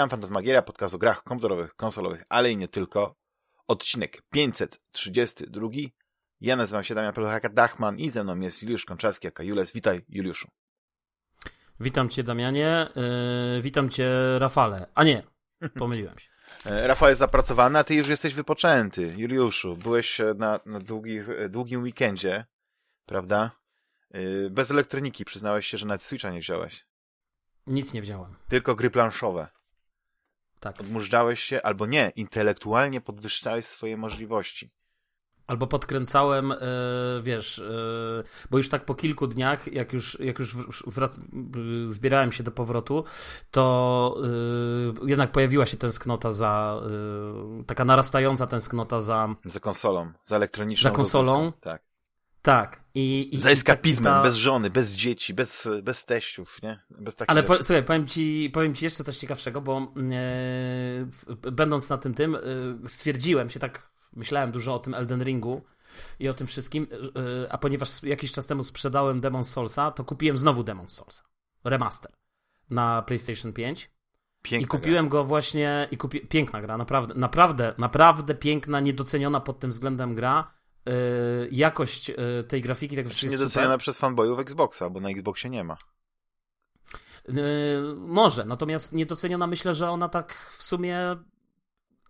Witam, Fantasmagieria, podcast o grach komputerowych, konsolowych, ale i nie tylko. Odcinek 532. Ja nazywam się Damian Peluchaka-Dachman i ze mną jest Juliusz Konczarski, aka Jules. Witaj, Juliuszu. Witam cię, Damianie. Yy, witam cię, Rafale. A nie, pomyliłem się. E, Rafał jest zapracowany, a ty już jesteś wypoczęty. Juliuszu, byłeś na, na długich, długim weekendzie, prawda? Yy, bez elektroniki, przyznałeś się, że nawet Switcha nie wziąłeś. Nic nie wziąłem. Tylko gry planszowe. Tak. Się, albo nie, intelektualnie podwyższałeś swoje możliwości. Albo podkręcałem, yy, wiesz, yy, bo już tak po kilku dniach, jak już, jak już wrac- zbierałem się do powrotu, to jednak pojawiła się tęsknota za, taka narastająca tęsknota za... Za konsolą, za elektroniczną. Za konsolą. Tak. Tak. I, i, za eskapizmem, ta... bez żony, bez dzieci, bez, bez teściów, nie? Bez takich Ale po, słuchaj, powiem ci, powiem ci jeszcze coś ciekawszego, bo e, będąc na tym tym, e, stwierdziłem się tak, myślałem dużo o tym Elden Ringu i o tym wszystkim, e, a ponieważ jakiś czas temu sprzedałem Demon Soulsa, to kupiłem znowu Demon Soulsa. Remaster na PlayStation 5. Piękna I kupiłem gra. go właśnie, i kupi... piękna gra, naprawdę, naprawdę, naprawdę piękna, niedoceniona pod tym względem gra. Yy, jakość yy, tej grafiki, tak Znaczy niedoceniona przez fanboyów Xboxa, bo na Xboxie nie ma. Yy, może, natomiast niedoceniona myślę, że ona tak w sumie.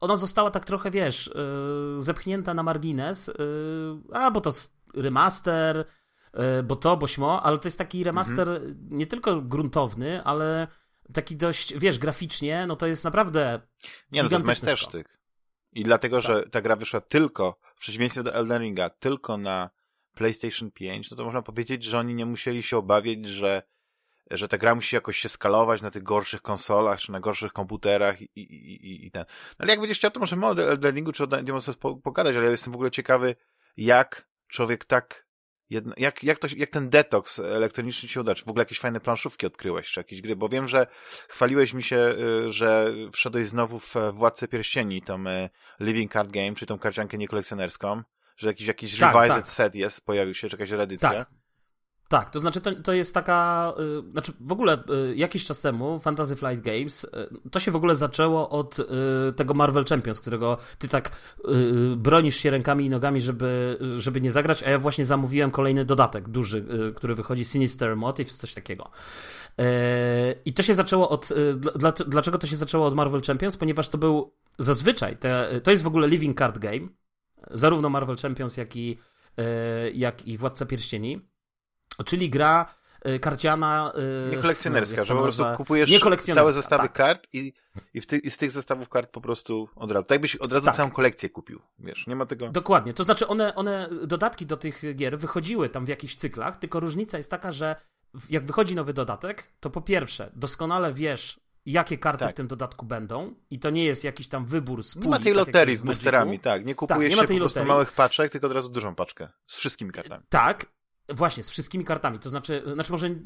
Ona została tak trochę, wiesz, zepchnięta na margines. A, bo to remaster, bo to, bo śmo, ale to jest taki remaster Mhm. nie tylko gruntowny, ale taki dość, wiesz, graficznie, no to jest naprawdę. Nie, no to jest majstersztyk. I dlatego, że Tak. ta gra wyszła tylko, przeciwieństwie do Elden Ringa, tylko na PlayStation 5, no to można powiedzieć, że oni nie musieli się obawiać, że, że ta gra musi jakoś się skalować na tych gorszych konsolach, czy na gorszych komputerach i, i, i, i ten. No ale jak będziesz chciał, to możemy o Elden Ringu czy o Demon Souls po- pogadać, ale ja jestem w ogóle ciekawy, jak człowiek tak Jedno, jak, jak, to, jak ten detoks elektroniczny ci się uda? Czy w ogóle jakieś fajne planszówki odkryłeś, czy jakieś gry? Bo wiem, że chwaliłeś mi się, y, że wszedłeś znowu w Władcę Pierścieni, tą y, Living Card Game, czy tą karciankę niekolekcjonerską, że jakiś, jakiś Tak, revised tak. set jest, pojawił się, czy jakaś reedycja. Tak. Tak, to znaczy to, to jest taka, y, znaczy w ogóle y, jakiś czas temu Fantasy Flight Games, y, to się w ogóle zaczęło od y, tego Marvel Champions, którego ty tak y, bronisz się rękami i nogami, żeby, żeby nie zagrać, a ja właśnie zamówiłem kolejny dodatek duży, y, który wychodzi, Sinister Motives, coś takiego. I to się zaczęło od, dla, dla- dlaczego to się zaczęło od Marvel Champions? Ponieważ to był zazwyczaj, te, to jest w ogóle living card game, zarówno Marvel Champions, jak i, jak i Władca Pierścieni. Czyli gra y, karciana. y, Niekolekcjonerska, jak że po prostu kupujesz całe zestawy tak. kart i, i, ty, i z tych zestawów kart po prostu od razu. Tak jakbyś od razu Tak. całą kolekcję kupił, wiesz, nie ma tego... Dokładnie. To znaczy, one, one, dodatki do tych gier wychodziły tam w jakichś cyklach, tylko różnica jest taka, że jak wychodzi nowy dodatek, to po pierwsze, doskonale wiesz, jakie karty Tak. w tym dodatku będą, i to nie jest jakiś tam wybór z Nie puli, ma tej tak loterii jest z boosterami, tak. Nie kupujesz nie ma się po prostu loterii. małych paczek, tylko od razu dużą paczkę. Z wszystkimi kartami. Tak, właśnie, z wszystkimi kartami. To znaczy, znaczy może yy,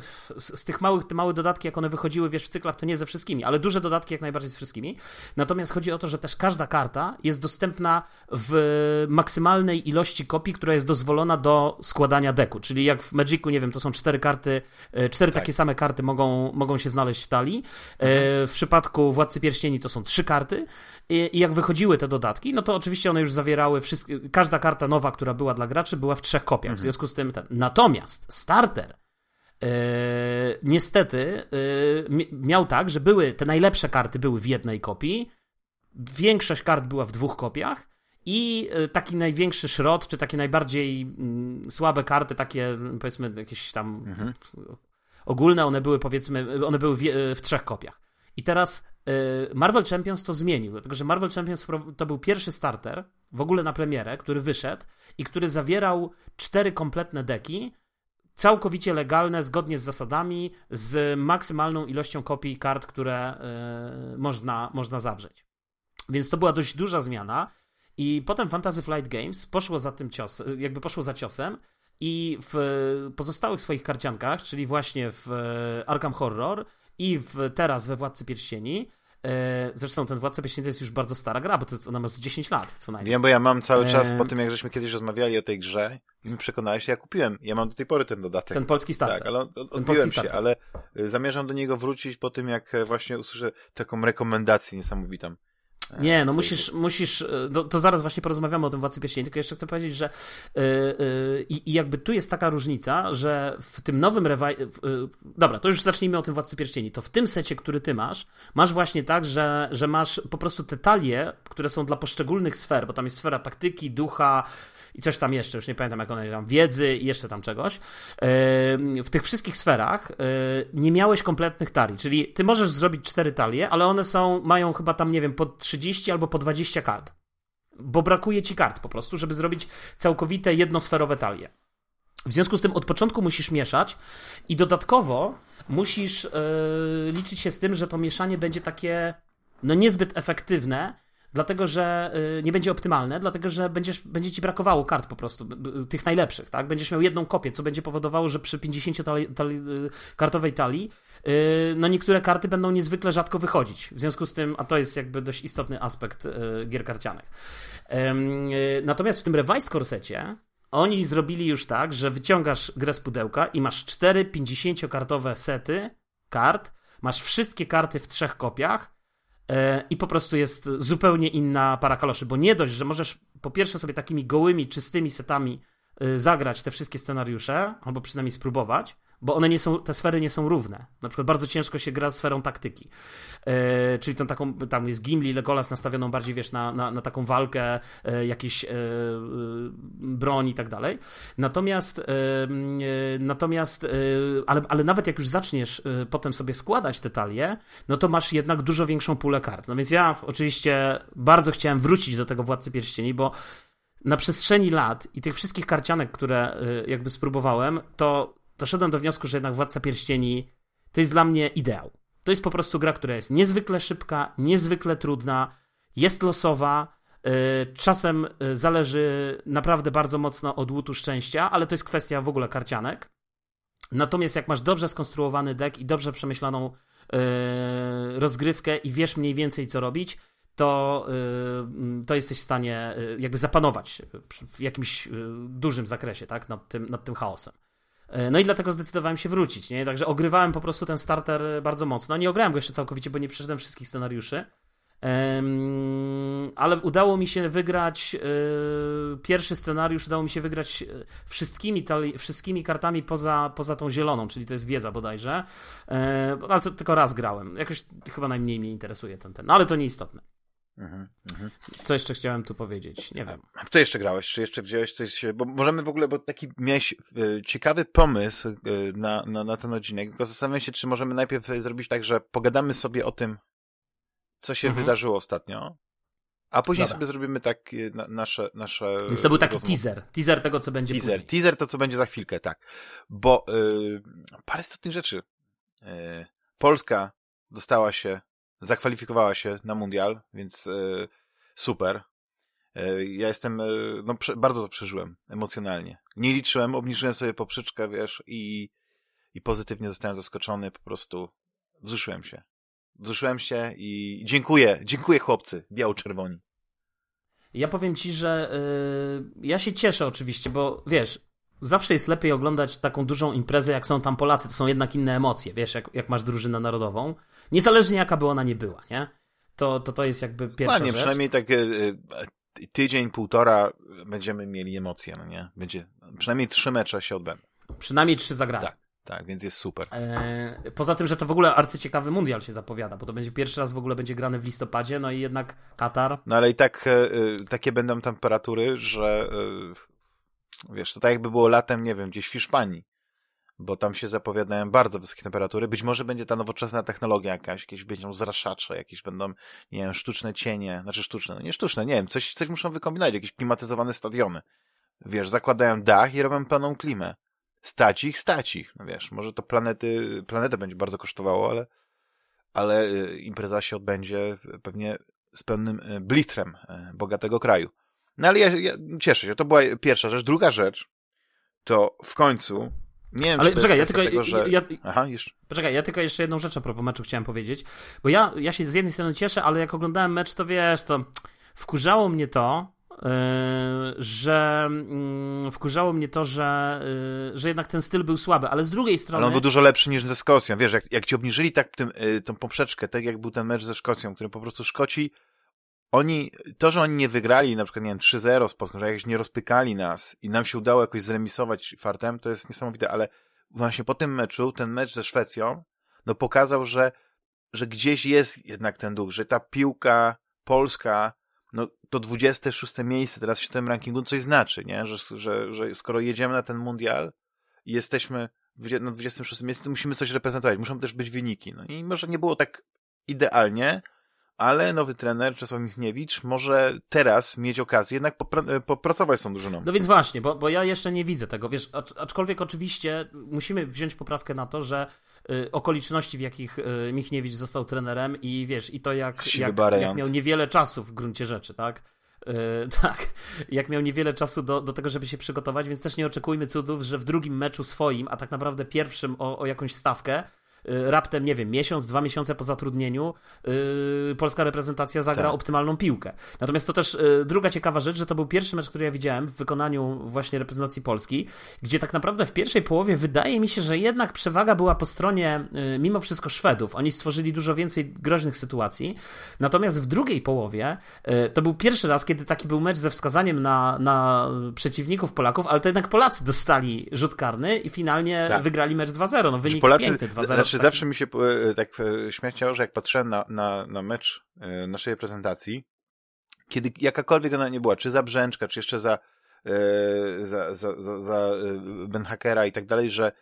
z, z tych małych, te małe dodatki, jak one wychodziły, wiesz, w cyklach, to nie ze wszystkimi, ale duże dodatki jak najbardziej z wszystkimi. Natomiast chodzi o to, że też każda karta jest dostępna w maksymalnej ilości kopii, która jest dozwolona do składania deku. Czyli jak w Magicu, nie wiem, to są cztery karty, e, cztery Tak. takie same karty mogą, mogą się znaleźć w talii. Mhm. W przypadku Władcy Pierścieni to są trzy karty. I, jak wychodziły te dodatki, no to oczywiście one już zawierały wszystkie, każda karta nowa, która była dla graczy, była w trzech kopiach. Mhm. W związku z tym ten. Natomiast starter e, niestety mi- miał tak, że były te najlepsze karty były w jednej kopii, większość kart była w dwóch kopiach i e, taki największy szrot, czy takie najbardziej mm, słabe karty, takie powiedzmy jakieś tam Mhm. ogólne, one były powiedzmy, one były w, w trzech kopiach. I teraz Marvel Champions to zmienił, dlatego że Marvel Champions to był pierwszy starter w ogóle na premierę, który wyszedł i który zawierał cztery kompletne deki, całkowicie legalne, zgodnie z zasadami, z maksymalną ilością kopii kart, które e, można, można zawrzeć. Więc to była dość duża zmiana. I potem Fantasy Flight Games poszło za tym cios, jakby poszło za ciosem i w pozostałych swoich karciankach, czyli właśnie w Arkham Horror i w, teraz we Władcy Pierścieni, E, zresztą ten Władca Pieśni to jest już bardzo stara gra, bo to jest, ona ma z 10 lat co najmniej. Wiem, bo ja mam cały czas, e... po tym jak żeśmy kiedyś rozmawiali o tej grze i mi przekonałeś, ja kupiłem. Ja mam do tej pory ten dodatek. Ten polski starter. Tak, ale od, odbiłem się, ale y, zamierzam do niego wrócić po tym, jak właśnie usłyszę taką rekomendację niesamowitą. E, Nie, no musisz, musisz to, to, zaraz właśnie porozmawiamy o tym Władcy Pierścieni, tylko jeszcze chcę powiedzieć, że yy, yy, i jakby tu jest taka różnica, że w tym nowym rewaj... Yy, dobra, to już zacznijmy o tym Władcy Pierścieni. To w tym secie, który ty masz, masz właśnie tak, że, że masz po prostu te talie, które są dla poszczególnych sfer, bo tam jest sfera taktyki, ducha, i coś tam jeszcze, już nie pamiętam jak one tam, wiedzy i jeszcze tam czegoś. W tych wszystkich sferach nie miałeś kompletnych talii, czyli ty możesz zrobić cztery talie, ale one są, mają chyba tam, nie wiem, po 30 albo po 20 kart. Bo brakuje ci kart po prostu, żeby zrobić całkowite jednosferowe talie. W związku z tym od początku musisz mieszać i dodatkowo musisz yy, liczyć się z tym, że to mieszanie będzie takie no niezbyt efektywne, dlatego że y, nie będzie optymalne, dlatego że będziesz, będzie ci brakowało kart po prostu, tych najlepszych, tak? Będziesz miał jedną kopię, co będzie powodowało, że przy 50 tali, tali, y, kartowej talii y, no niektóre karty będą niezwykle rzadko wychodzić. W związku z tym, a to jest jakby dość istotny aspekt gier karcianych. Natomiast w tym Revised Corsecie oni zrobili już tak, że wyciągasz grę z pudełka i masz cztery 50-kartowe sety kart, masz wszystkie karty w trzech kopiach i po prostu jest zupełnie inna para kaloszy, bo nie dość, że możesz po pierwsze sobie takimi gołymi, czystymi setami e, zagrać te wszystkie scenariusze, albo przynajmniej spróbować, bo one nie są, te sfery nie są równe. Na przykład bardzo ciężko się gra sferą taktyki. E, czyli tą taką, tam jest Gimli, Legolas nastawioną bardziej, wiesz, na, na, na taką walkę, e, jakieś e, broń i tak dalej. Natomiast, natomiast ale, ale nawet jak już zaczniesz potem sobie składać te talie, no to masz jednak dużo większą pulę kart. No więc ja oczywiście bardzo chciałem wrócić do tego Władcy Pierścieni, bo na przestrzeni lat i tych wszystkich karcianek, które jakby spróbowałem, to doszedłem do wniosku, że jednak Władca Pierścieni to jest dla mnie ideał. To jest po prostu gra, która jest niezwykle szybka, niezwykle trudna, jest losowa, y, czasem y, zależy naprawdę bardzo mocno od łutu szczęścia, ale to jest kwestia w ogóle karcianek. Natomiast jak masz dobrze skonstruowany deck i dobrze przemyślaną y, rozgrywkę i wiesz mniej więcej co robić, to, to jesteś w stanie jakby zapanować w jakimś dużym zakresie tak, nad, tym, nad tym chaosem. E, no i dlatego zdecydowałem się wrócić, nie? Także ogrywałem po prostu ten starter bardzo mocno. Nie ograłem go jeszcze całkowicie, bo nie przeszedłem wszystkich scenariuszy. Ale udało mi się wygrać yy, pierwszy scenariusz, udało mi się wygrać e, wszystkimi, wszystkimi kartami poza, poza tą zieloną, czyli to jest wiedza bodajże. Ale to tylko raz grałem. Jakoś chyba najmniej mnie interesuje ten, ten. No ale to nieistotne. Mhm, mhm. Co jeszcze chciałem tu powiedzieć? Nie wiem. Co jeszcze grałeś? Czy jeszcze wziąłeś coś? Bo możemy w ogóle, bo taki miałeś e, ciekawy pomysł e, na, na, na ten odcinek, tylko zastanawiam się, czy możemy najpierw zrobić tak, że pogadamy sobie o tym, co się mhm. wydarzyło ostatnio, a później Dobra. sobie zrobimy tak e, na, nasze, nasze. Więc to był taki rozmowy. teaser. Teaser tego, co będzie teaser. Później. Teaser to, co będzie za chwilkę, tak. Bo yy, parę istotnych rzeczy. Yy, Polska dostała się zakwalifikowała się na mundial, więc e, super. E, ja jestem, e, no bardzo to przeżyłem emocjonalnie. Nie liczyłem, obniżyłem sobie poprzeczkę, wiesz, i, i pozytywnie zostałem zaskoczony, po prostu wzruszyłem się. Wzruszyłem się i dziękuję, dziękuję chłopcy, biało-czerwoni. Ja powiem ci, że yy, ja się cieszę oczywiście, bo wiesz, zawsze jest lepiej oglądać taką dużą imprezę, jak są tam Polacy, to są jednak inne emocje, wiesz, jak, jak masz drużynę narodową. Niezależnie jaka by ona nie była, nie? To, to, to jest jakby pierwsza Panie, rzecz. przynajmniej tak tydzień, półtora będziemy mieli emocje, no nie? Będzie, przynajmniej trzy mecze się odbędą. Przynajmniej trzy zagrane. Tak. Tak, więc jest super. E, poza tym, że to w ogóle arcyciekawy mundial się zapowiada, bo to będzie pierwszy raz w ogóle będzie grany w listopadzie, no i jednak Katar. No ale i tak e, takie będą temperatury, że e, wiesz, to tak jakby było latem, nie wiem, gdzieś w Hiszpanii bo tam się zapowiadają bardzo wysokie temperatury. Być może będzie ta nowoczesna technologia jakaś, jakieś będą zraszacze, jakieś będą, nie wiem, sztuczne cienie, znaczy sztuczne, no nie sztuczne, nie wiem, coś, coś muszą wykombinować, jakieś klimatyzowane stadiony. Wiesz, zakładają dach i robią pełną klimę. Stać ich, stać ich. No wiesz, może to planety, planetę będzie bardzo kosztowało, ale, ale y, impreza się odbędzie pewnie z pełnym y, blitrem y, bogatego kraju. No ale ja, ja cieszę się, to była pierwsza rzecz. Druga rzecz, to w końcu Nie wiem, Ale czy to poczekaj, ja tylko. tego, że... ja, Aha, jeszcze. Poczekaj, ja tylko jeszcze jedną rzecz a propos meczu chciałem powiedzieć. Bo ja, ja się z jednej strony cieszę, ale jak oglądałem mecz, to wiesz, to wkurzało mnie to, yy, że yy, wkurzało mnie to, że, yy, że jednak ten styl był słaby, ale z drugiej strony. Ale on był dużo lepszy niż ze Skocją. Wiesz, jak, jak ci obniżyli tak tym, y, tą poprzeczkę, tak jak był ten mecz ze Szkocją, który po prostu Szkoci, oni, to, że oni nie wygrali na przykład, nie wiem, 3-0 z Polską, że jakoś nie rozpykali nas i nam się udało jakoś zremisować fartem, to jest niesamowite, ale właśnie po tym meczu, ten mecz ze Szwecją, no pokazał, że, że gdzieś jest jednak ten duch, że ta piłka polska, no to 26 miejsce teraz w tym rankingu coś znaczy, nie? Że, że, że skoro jedziemy na ten mundial i jesteśmy na 26 miejscu, to musimy coś reprezentować, muszą też być wyniki. No i może nie było tak idealnie, ale nowy trener, Czesław Michniewicz, może teraz mieć okazję jednak popra- popracować z tą drużyną. No więc właśnie, bo, bo ja jeszcze nie widzę tego, wiesz, aczkolwiek oczywiście musimy wziąć poprawkę na to, że y, okoliczności, w jakich y, Michniewicz został trenerem i wiesz, i to jak, jak, jak miał niewiele czasu w gruncie rzeczy, tak? Yy, tak, jak miał niewiele czasu do, do tego, żeby się przygotować, więc też nie oczekujmy cudów, że w drugim meczu swoim, a tak naprawdę pierwszym o, o jakąś stawkę, raptem, nie wiem, miesiąc, dwa miesiące po zatrudnieniu yy, polska reprezentacja zagra tak. optymalną piłkę. Natomiast to też yy, druga ciekawa rzecz, że to był pierwszy mecz, który ja widziałem w wykonaniu właśnie reprezentacji Polski, gdzie tak naprawdę w pierwszej połowie wydaje mi się, że jednak przewaga była po stronie yy, mimo wszystko Szwedów. Oni stworzyli dużo więcej groźnych sytuacji. Natomiast w drugiej połowie y, to był pierwszy raz, kiedy taki był mecz ze wskazaniem na, na przeciwników Polaków, ale to jednak Polacy dostali rzut karny i finalnie tak. wygrali mecz 2-0. No wynik Polacy, piękny 2-0. Znaczy, znaczy, zawsze mi się e, tak e, śmiało, że jak patrzyłem na, na, na mecz e, naszej reprezentacji, kiedy jakakolwiek ona nie była, czy za Brzęczka, czy jeszcze za, za, za, za, za Ben Hackera i tak dalej, że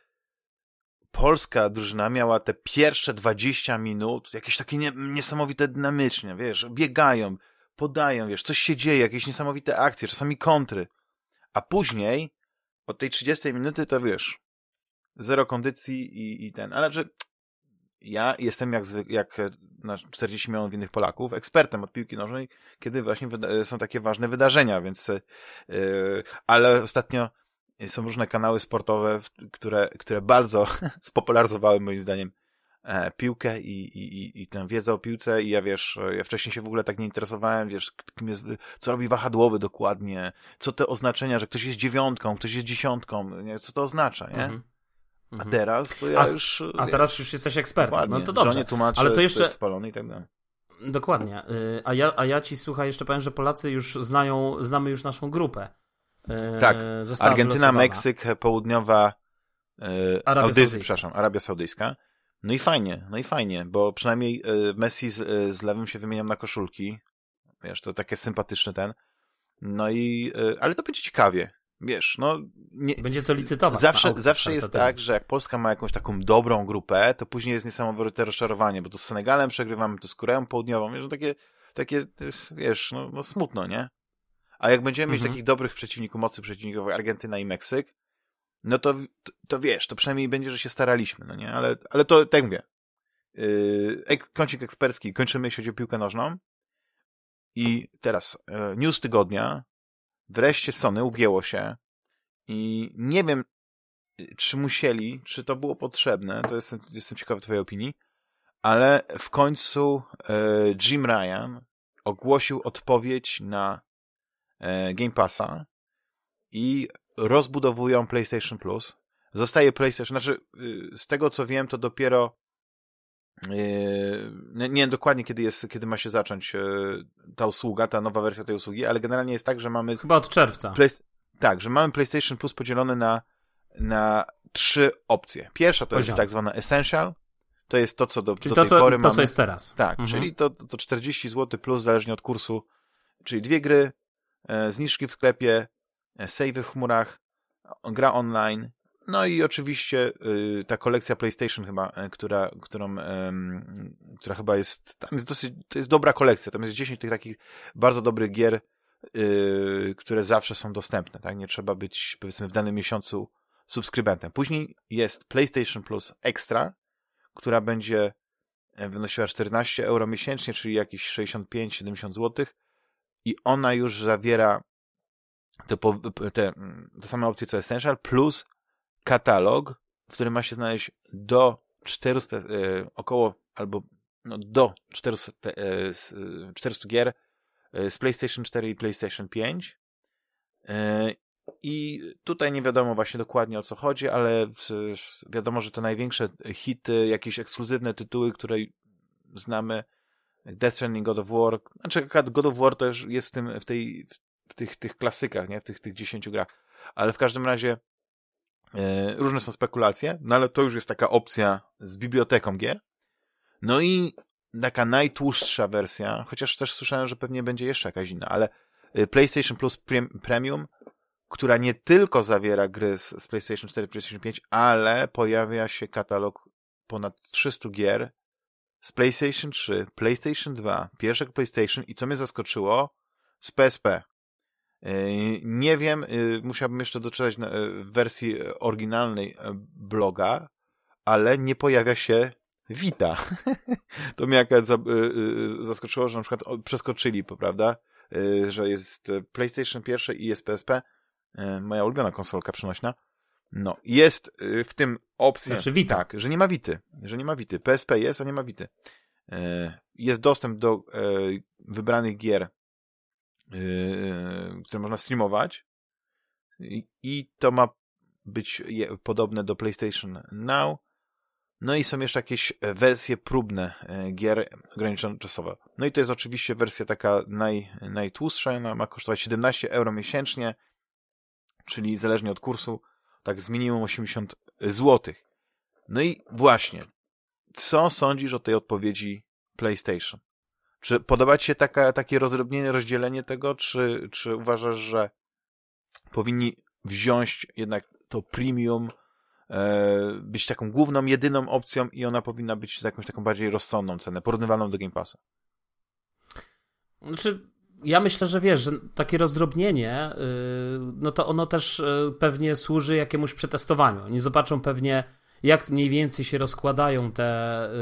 polska drużyna miała te pierwsze 20 minut jakieś takie nie, niesamowite dynamicznie, wiesz, biegają, podają, wiesz, coś się dzieje, jakieś niesamowite akcje, czasami kontry. A później, od tej 30 minuty, to wiesz, zero kondycji i, i ten, ale że ja jestem jak, jak na 40 milionów innych Polaków ekspertem od piłki nożnej, kiedy właśnie są takie ważne wydarzenia, więc yy, ale ostatnio są różne kanały sportowe, które, które bardzo spopularyzowały moim zdaniem e, piłkę i, i, i tę wiedzę o piłce i ja wiesz, ja wcześniej się w ogóle tak nie interesowałem, wiesz, kim jest, co robi wahadłowy dokładnie, co te oznaczenia, że ktoś jest dziewiątką, ktoś jest dziesiątką, nie? co to oznacza, nie? Mhm. A mhm. teraz to ja a, już. A teraz już jesteś ekspertem. No to dobrze. Tłumaczę, ale to jeszcze. To spalony i tak dalej. Dokładnie. Y, a ja, a ja ci słuchaj, jeszcze powiem, że Polacy już znają, znamy już naszą grupę. Y, tak. Argentyna, Meksyk, południowa y, Arabia Saudyjska, przepraszam, Arabia Saudyjska. No i fajnie, no i fajnie, bo przynajmniej Messi z, z lewym się wymienią na koszulki. Wiesz, to takie sympatyczny ten. No i, ale to będzie ciekawie wiesz, no... Nie, Będzie co licytować. Zawsze, zawsze jest tak, że jak Polska ma jakąś taką dobrą grupę, to później jest niesamowite rozczarowanie, bo tu z Senegalem przegrywamy, tu z Koreą Południową, wiesz, no takie, takie jest, wiesz, no, no smutno, nie? A jak będziemy mhm. mieć takich dobrych przeciwników, mocnych przeciwników, Argentyna i Meksyk, no to, to, to, wiesz, to przynajmniej będzie, że się staraliśmy, no nie? Ale, ale to, tak mówię, yy, kącik ekspercki, kończymy, jeśli chodzi o piłkę nożną. I teraz, yy, news tygodnia, wreszcie Sony ugięło się i nie wiem, czy musieli, czy to było potrzebne, to jestem, jestem ciekawy twojej opinii, ale w końcu e, Jim Ryan ogłosił odpowiedź na e, Game Passa i rozbudowują PlayStation Plus. Zostaje PlayStation, znaczy y, z tego co wiem, to dopiero Yy, nie wiem dokładnie, kiedy, jest, kiedy ma się zacząć e, ta usługa, ta nowa wersja tej usługi, ale generalnie jest tak, że mamy. Chyba od czerwca. Play... Tak, że mamy PlayStation Plus podzielony na, na trzy opcje. Pierwsza to Poziom. jest tak zwana Essential. To jest to, co do, czyli do tej co, pory to, mamy. co jest teraz. Tak, mhm. czyli to, to 40 zł plus zależnie od kursu. Czyli dwie gry, e, zniżki w sklepie, e, save w chmurach, gra online no i oczywiście y, ta kolekcja PlayStation chyba, y, która, którą, która chyba jest, tam jest dosyć, to jest dobra kolekcja, tam jest 10 tych takich bardzo dobrych gier, y, które zawsze są dostępne, tak? Nie trzeba być, powiedzmy, w danym miesiącu subskrybentem. Później jest PlayStation Plus Extra, która będzie e, wynosiła 14 euro miesięcznie, czyli jakieś 65-70 zł i ona już zawiera te, te, te same opcje co Essential, plus katalog którym ma się znaleźć do 400, e, około albo no, do 400, e, 400 gier e, z PlayStation 4 i PlayStation 5. E, I tutaj nie wiadomo właśnie dokładnie o co chodzi, ale wiadomo, że te największe hity, jakieś ekskluzywne tytuły, które znamy, Death Stranding, God of War, znaczy God of War już jest w, tym, w, tej, w tych, tych klasykach, nie? w tych, tych 10 grach, ale w każdym razie e, różne są spekulacje, no ale to już jest taka opcja z biblioteką gier. No i taka najtłustsza wersja, chociaż też słyszałem, że pewnie będzie jeszcze jakaś inna, ale e, PlayStation Plus Premium, która nie tylko zawiera gry z, z PlayStation 4 PlayStation 5, ale pojawia się katalog ponad 300 gier z PlayStation 3, PlayStation 2, pierwszego PlayStation i co mnie zaskoczyło, z PSP. Yy, nie wiem, yy, musiałbym jeszcze doczytać w wersji oryginalnej e, bloga, ale nie pojawia się Vita. to mnie akurat zaskoczyło, że na przykład przeskoczyli, prawda, że jest PlayStation pierwsze i jest PSP, moja ulubiona konsolka przenośna, no, jest w tym opcja. Znaczy Vita. Tak, że nie ma Wity. Że nie ma Wity. PSP jest, a nie ma Wity. E, jest dostęp do e, wybranych gier, e, które można streamować. I to ma być podobne do PlayStation Now. No i są jeszcze jakieś wersje próbne gier ograniczone czasowo. No i to jest oczywiście wersja taka naj, najtłustsza. Ona ma kosztować 17 euro miesięcznie, czyli zależnie od kursu tak z minimum 80 zł. No i właśnie, co sądzisz o tej odpowiedzi PlayStation? Czy podoba ci się taka, takie rozrobnienie, rozdzielenie tego, czy, czy uważasz, że powinni wziąć jednak to premium, e, być taką główną, jedyną opcją i ona powinna być za jakąś taką bardziej rozsądną cenę, porównywalną do Game Passa? Znaczy, ja myślę, że wiesz, że takie rozdrobnienie, y, no to ono też y, pewnie służy jakiemuś przetestowaniu. Oni zobaczą pewnie, jak mniej więcej się rozkładają te, y,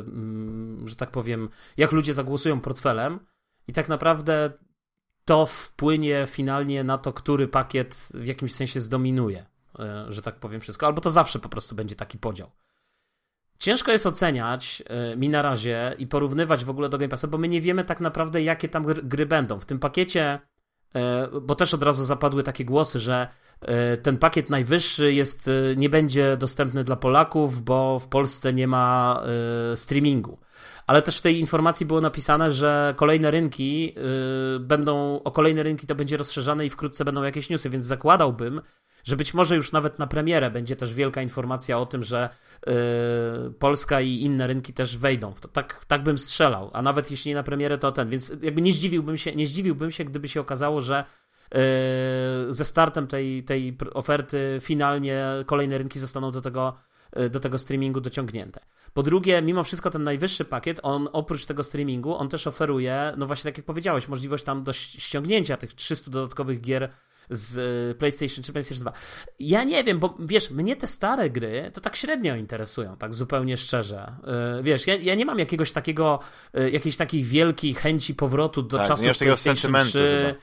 mm, że tak powiem, jak ludzie zagłosują portfelem i tak naprawdę to wpłynie finalnie na to, który pakiet w jakimś sensie zdominuje, że tak powiem wszystko, albo to zawsze po prostu będzie taki podział. Ciężko jest oceniać y, mi na razie i porównywać w ogóle do Game Passa, bo my nie wiemy tak naprawdę, jakie tam gry, będą. W tym pakiecie, y, bo też od razu zapadły takie głosy, że y, ten pakiet najwyższy jest, nie będzie dostępny dla Polaków, bo w Polsce nie ma streamingu. Ale też w tej informacji było napisane, że kolejne rynki będą, o kolejne rynki to będzie rozszerzane i wkrótce będą jakieś newsy, więc zakładałbym, że być może już nawet na premierę będzie też wielka informacja o tym, że yy, Polska i inne rynki też wejdą w to. Tak, tak bym strzelał, a nawet jeśli nie na premierę, to ten. Więc jakby nie zdziwiłbym się, nie zdziwiłbym się gdyby się okazało, że yy, ze startem tej, tej oferty finalnie kolejne rynki zostaną do tego yy, do tego streamingu dociągnięte. Po drugie, mimo wszystko ten najwyższy pakiet, on oprócz tego streamingu, on też oferuje, no właśnie tak jak powiedziałeś, możliwość tam do ściągnięcia tych 300 dodatkowych gier z e, PlayStation czy PlayStation 2. Ja nie wiem, bo wiesz, mnie te stare gry to tak średnio interesują, tak zupełnie szczerze. E, wiesz, ja, ja nie mam jakiegoś takiego, jakiejś takiej wielkiej chęci powrotu do tak, czasów PlayStation 3.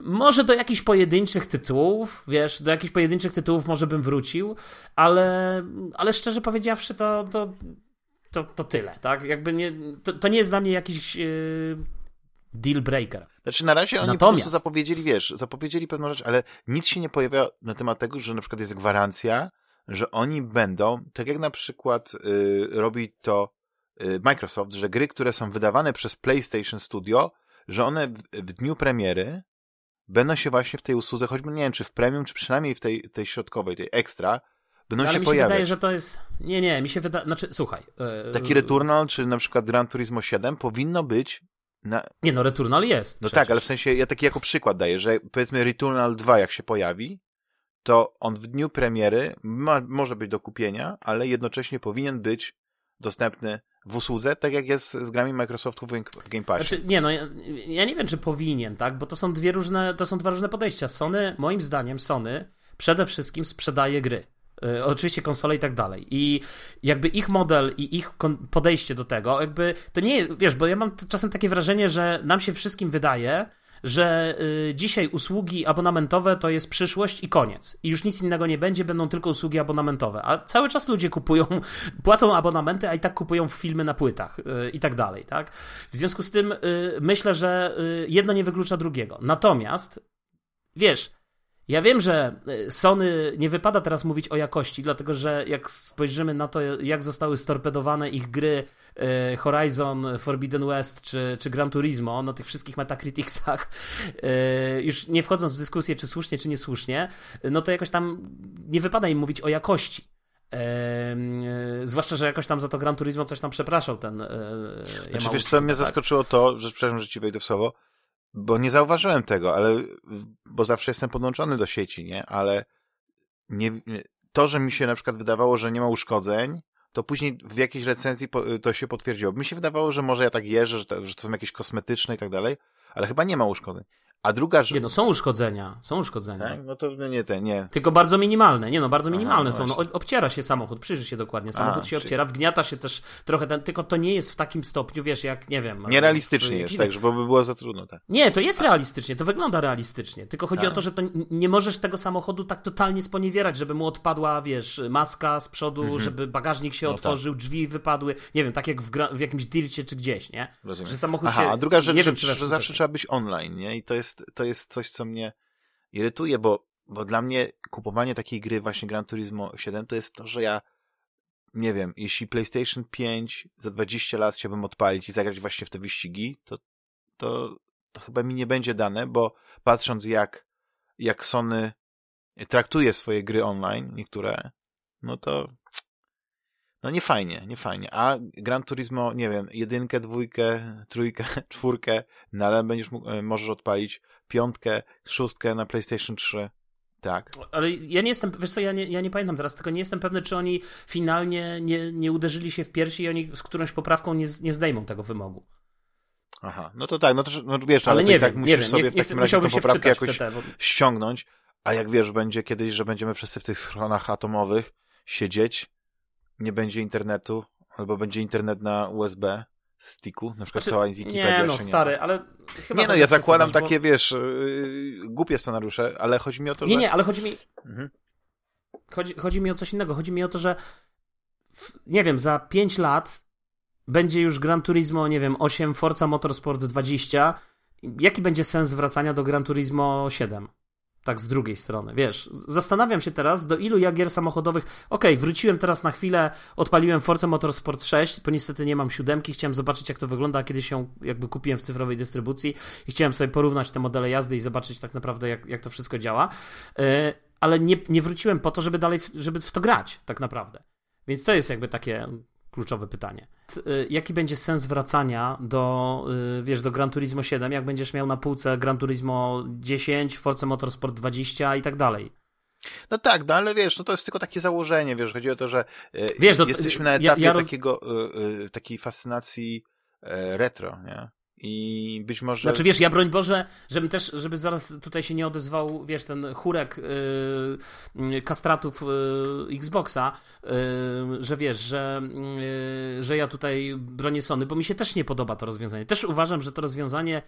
Może do jakichś pojedynczych tytułów, wiesz, do jakichś pojedynczych tytułów może bym wrócił, ale, ale szczerze powiedziawszy, to, to, to, to tyle, tak? Jakby nie, to, to nie jest dla mnie jakiś yy, deal breaker. Znaczy na razie oni Natomiast... po prostu zapowiedzieli, wiesz, zapowiedzieli pewną rzecz, ale nic się nie pojawia na temat tego, że na przykład jest gwarancja, że oni będą, tak jak na przykład y, robi to y, Microsoft, że gry, które są wydawane przez PlayStation Studio, że one w, w, dniu premiery będą się właśnie w tej usłudze, choćby nie wiem, czy w premium, czy przynajmniej w tej, tej środkowej, tej extra, będą ale się mi się wydaje, że to jest... Nie, nie, mi się wydaje... Znaczy, słuchaj... Yy... Taki Returnal, czy na przykład Gran Turismo 7 powinno być na... Nie no, Returnal jest. No przecież. tak, ale w sensie ja taki jako przykład daję, że powiedzmy Returnal 2 jak się pojawi, to on w dniu premiery ma, może być do kupienia, ale jednocześnie powinien być dostępny w usłudze, tak jak jest z grami Microsoftu w Game Passie. Znaczy, nie no, ja, ja, nie wiem, czy powinien, tak, bo to są dwie różne, to są dwa różne podejścia. Sony, moim zdaniem, Sony przede wszystkim sprzedaje gry. E, oczywiście konsole i tak dalej. I jakby ich model i ich podejście do tego, jakby to nie jest, wiesz, bo ja mam czasem takie wrażenie, że nam się wszystkim wydaje, że y, dzisiaj usługi abonamentowe to jest przyszłość i koniec. I już nic innego nie będzie, będą tylko usługi abonamentowe. A cały czas ludzie kupują, płacą abonamenty, a i tak kupują filmy na płytach y, i tak dalej, tak? W związku z tym y, myślę, że jedno nie wyklucza drugiego. Natomiast, wiesz, ja wiem, że y, Sony nie wypada teraz mówić o jakości, dlatego że jak spojrzymy na to, jak zostały storpedowane ich gry y, Horizon, Forbidden West czy, czy Gran Turismo na tych wszystkich Metacriticsach, y, już nie wchodząc w dyskusję, czy słusznie, czy niesłusznie, no to jakoś tam nie wypada im mówić o jakości. zwłaszcza, że jakoś tam za to Gran Turismo coś tam przepraszał ten. Znaczy, wiesz, co mnie tak? zaskoczyło to, że przepraszam, że ci wejdę w słowo, bo nie zauważyłem tego, ale, bo zawsze jestem podłączony do sieci, nie? Ale nie, to, że mi się na przykład wydawało, że nie ma uszkodzeń, to później w jakiejś recenzji to się potwierdziło. Mi się wydawało, że może ja tak jeżdżę, że to, że to są jakieś kosmetyczne i tak dalej, ale chyba nie ma uszkodzeń. A druga rzecz. Nie, no są uszkodzenia, są uszkodzenia. Tak? No to no nie te, nie. Tylko bardzo minimalne, nie no, bardzo minimalne Aha, no są. No, obciera się samochód, przyjrzyj się dokładnie. Samochód A, się czyli... obciera, wgniata się też trochę, ten, tylko to nie jest w takim stopniu, wiesz, jak nie wiem. Nierealistycznie jest, tak, bo by było za trudno, tak. Nie, to jest realistycznie, to wygląda realistycznie. Tylko chodzi o to, że to nie możesz tego samochodu tak totalnie sponiewierać, żeby mu odpadła, wiesz, maska z przodu, mhm. żeby bagażnik się no otworzył, tak. drzwi wypadły. Nie wiem, tak jak w, w jakimś dircie czy gdzieś, nie? Rozumiem. Że samochód Aha, się. A druga rzecz, nie wiem, czy że zawsze trzeba być online, nie? I to jest, to jest coś, co mnie irytuje, bo, bo dla mnie kupowanie takiej gry właśnie Gran Turismo 7 to jest to, że ja nie wiem, jeśli PlayStation 5 za 20 lat chciałbym odpalić i zagrać właśnie w te wyścigi, to, to, to chyba mi nie będzie dane, bo patrząc jak, jak Sony traktuje swoje gry online, niektóre, no to no nie fajnie, nie fajnie. A Gran Turismo, nie wiem, jedynkę, dwójkę, trójkę, czwórkę, no ale będziesz mógł, e, możesz odpalić piątkę, szóstkę na PlayStation 3. Tak. Ale ja nie jestem, wiesz co, ja nie, ja nie pamiętam teraz, tylko nie jestem pewny, czy oni finalnie nie, nie uderzyli się w piersi i oni z którąś poprawką nie, nie zdejmą tego wymogu. Aha, no to tak, no to no wiesz, ale, ale nie tak wiem, musisz nie sobie nie, w takim razie tę poprawkę jakoś te, bo... ściągnąć, a jak wiesz, będzie kiedyś, że będziemy wszyscy w tych schronach atomowych siedzieć, nie będzie internetu, albo będzie internet na USB, sticku, na przykład znaczy, cała Wikipedia Nie no, stary, nie ale chyba Nie no, ja zakładam takie, bo... wiesz, yy, głupie scenariusze, ale chodzi mi o to, nie, że... Nie, nie, ale chodzi mi... Mhm. Chodzi, chodzi mi o coś innego. Chodzi mi o to, że w, nie wiem, za 5 lat będzie już Gran Turismo, nie wiem, 8, Forza Motorsport 20. Jaki będzie sens wracania do Gran Turismo 7? Tak z drugiej strony, wiesz, zastanawiam się teraz, do ilu ja gier samochodowych, okej, okay, wróciłem teraz na chwilę, odpaliłem Forza Motorsport 6, bo niestety nie mam siódemki, chciałem zobaczyć jak to wygląda, kiedy się jakby kupiłem w cyfrowej dystrybucji i chciałem sobie porównać te modele jazdy i zobaczyć tak naprawdę jak, jak to wszystko działa, yy, ale nie, nie wróciłem po to, żeby dalej, żeby w to grać tak naprawdę. Więc to jest jakby takie kluczowe pytanie. Y, jaki będzie sens wracania do, y, wiesz, do Gran Turismo 7, jak będziesz miał na półce Gran Turismo 10, Forza Motorsport 20 i tak dalej? No tak, no ale wiesz, no to jest tylko takie założenie, wiesz, chodzi o to, że y, wiesz, jesteśmy na etapie ja, ja roz... takiego, takiej fascynacji retro, nie? I być może. Znaczy wiesz, ja broń Boże, żeby też, żeby zaraz tutaj się nie odezwał, wiesz, ten chórek yy, kastratów yy, Xboxa, yy, że wiesz, że, yy, że ja tutaj bronię Sony, bo mi się też nie podoba to rozwiązanie. Też uważam, że to rozwiązanie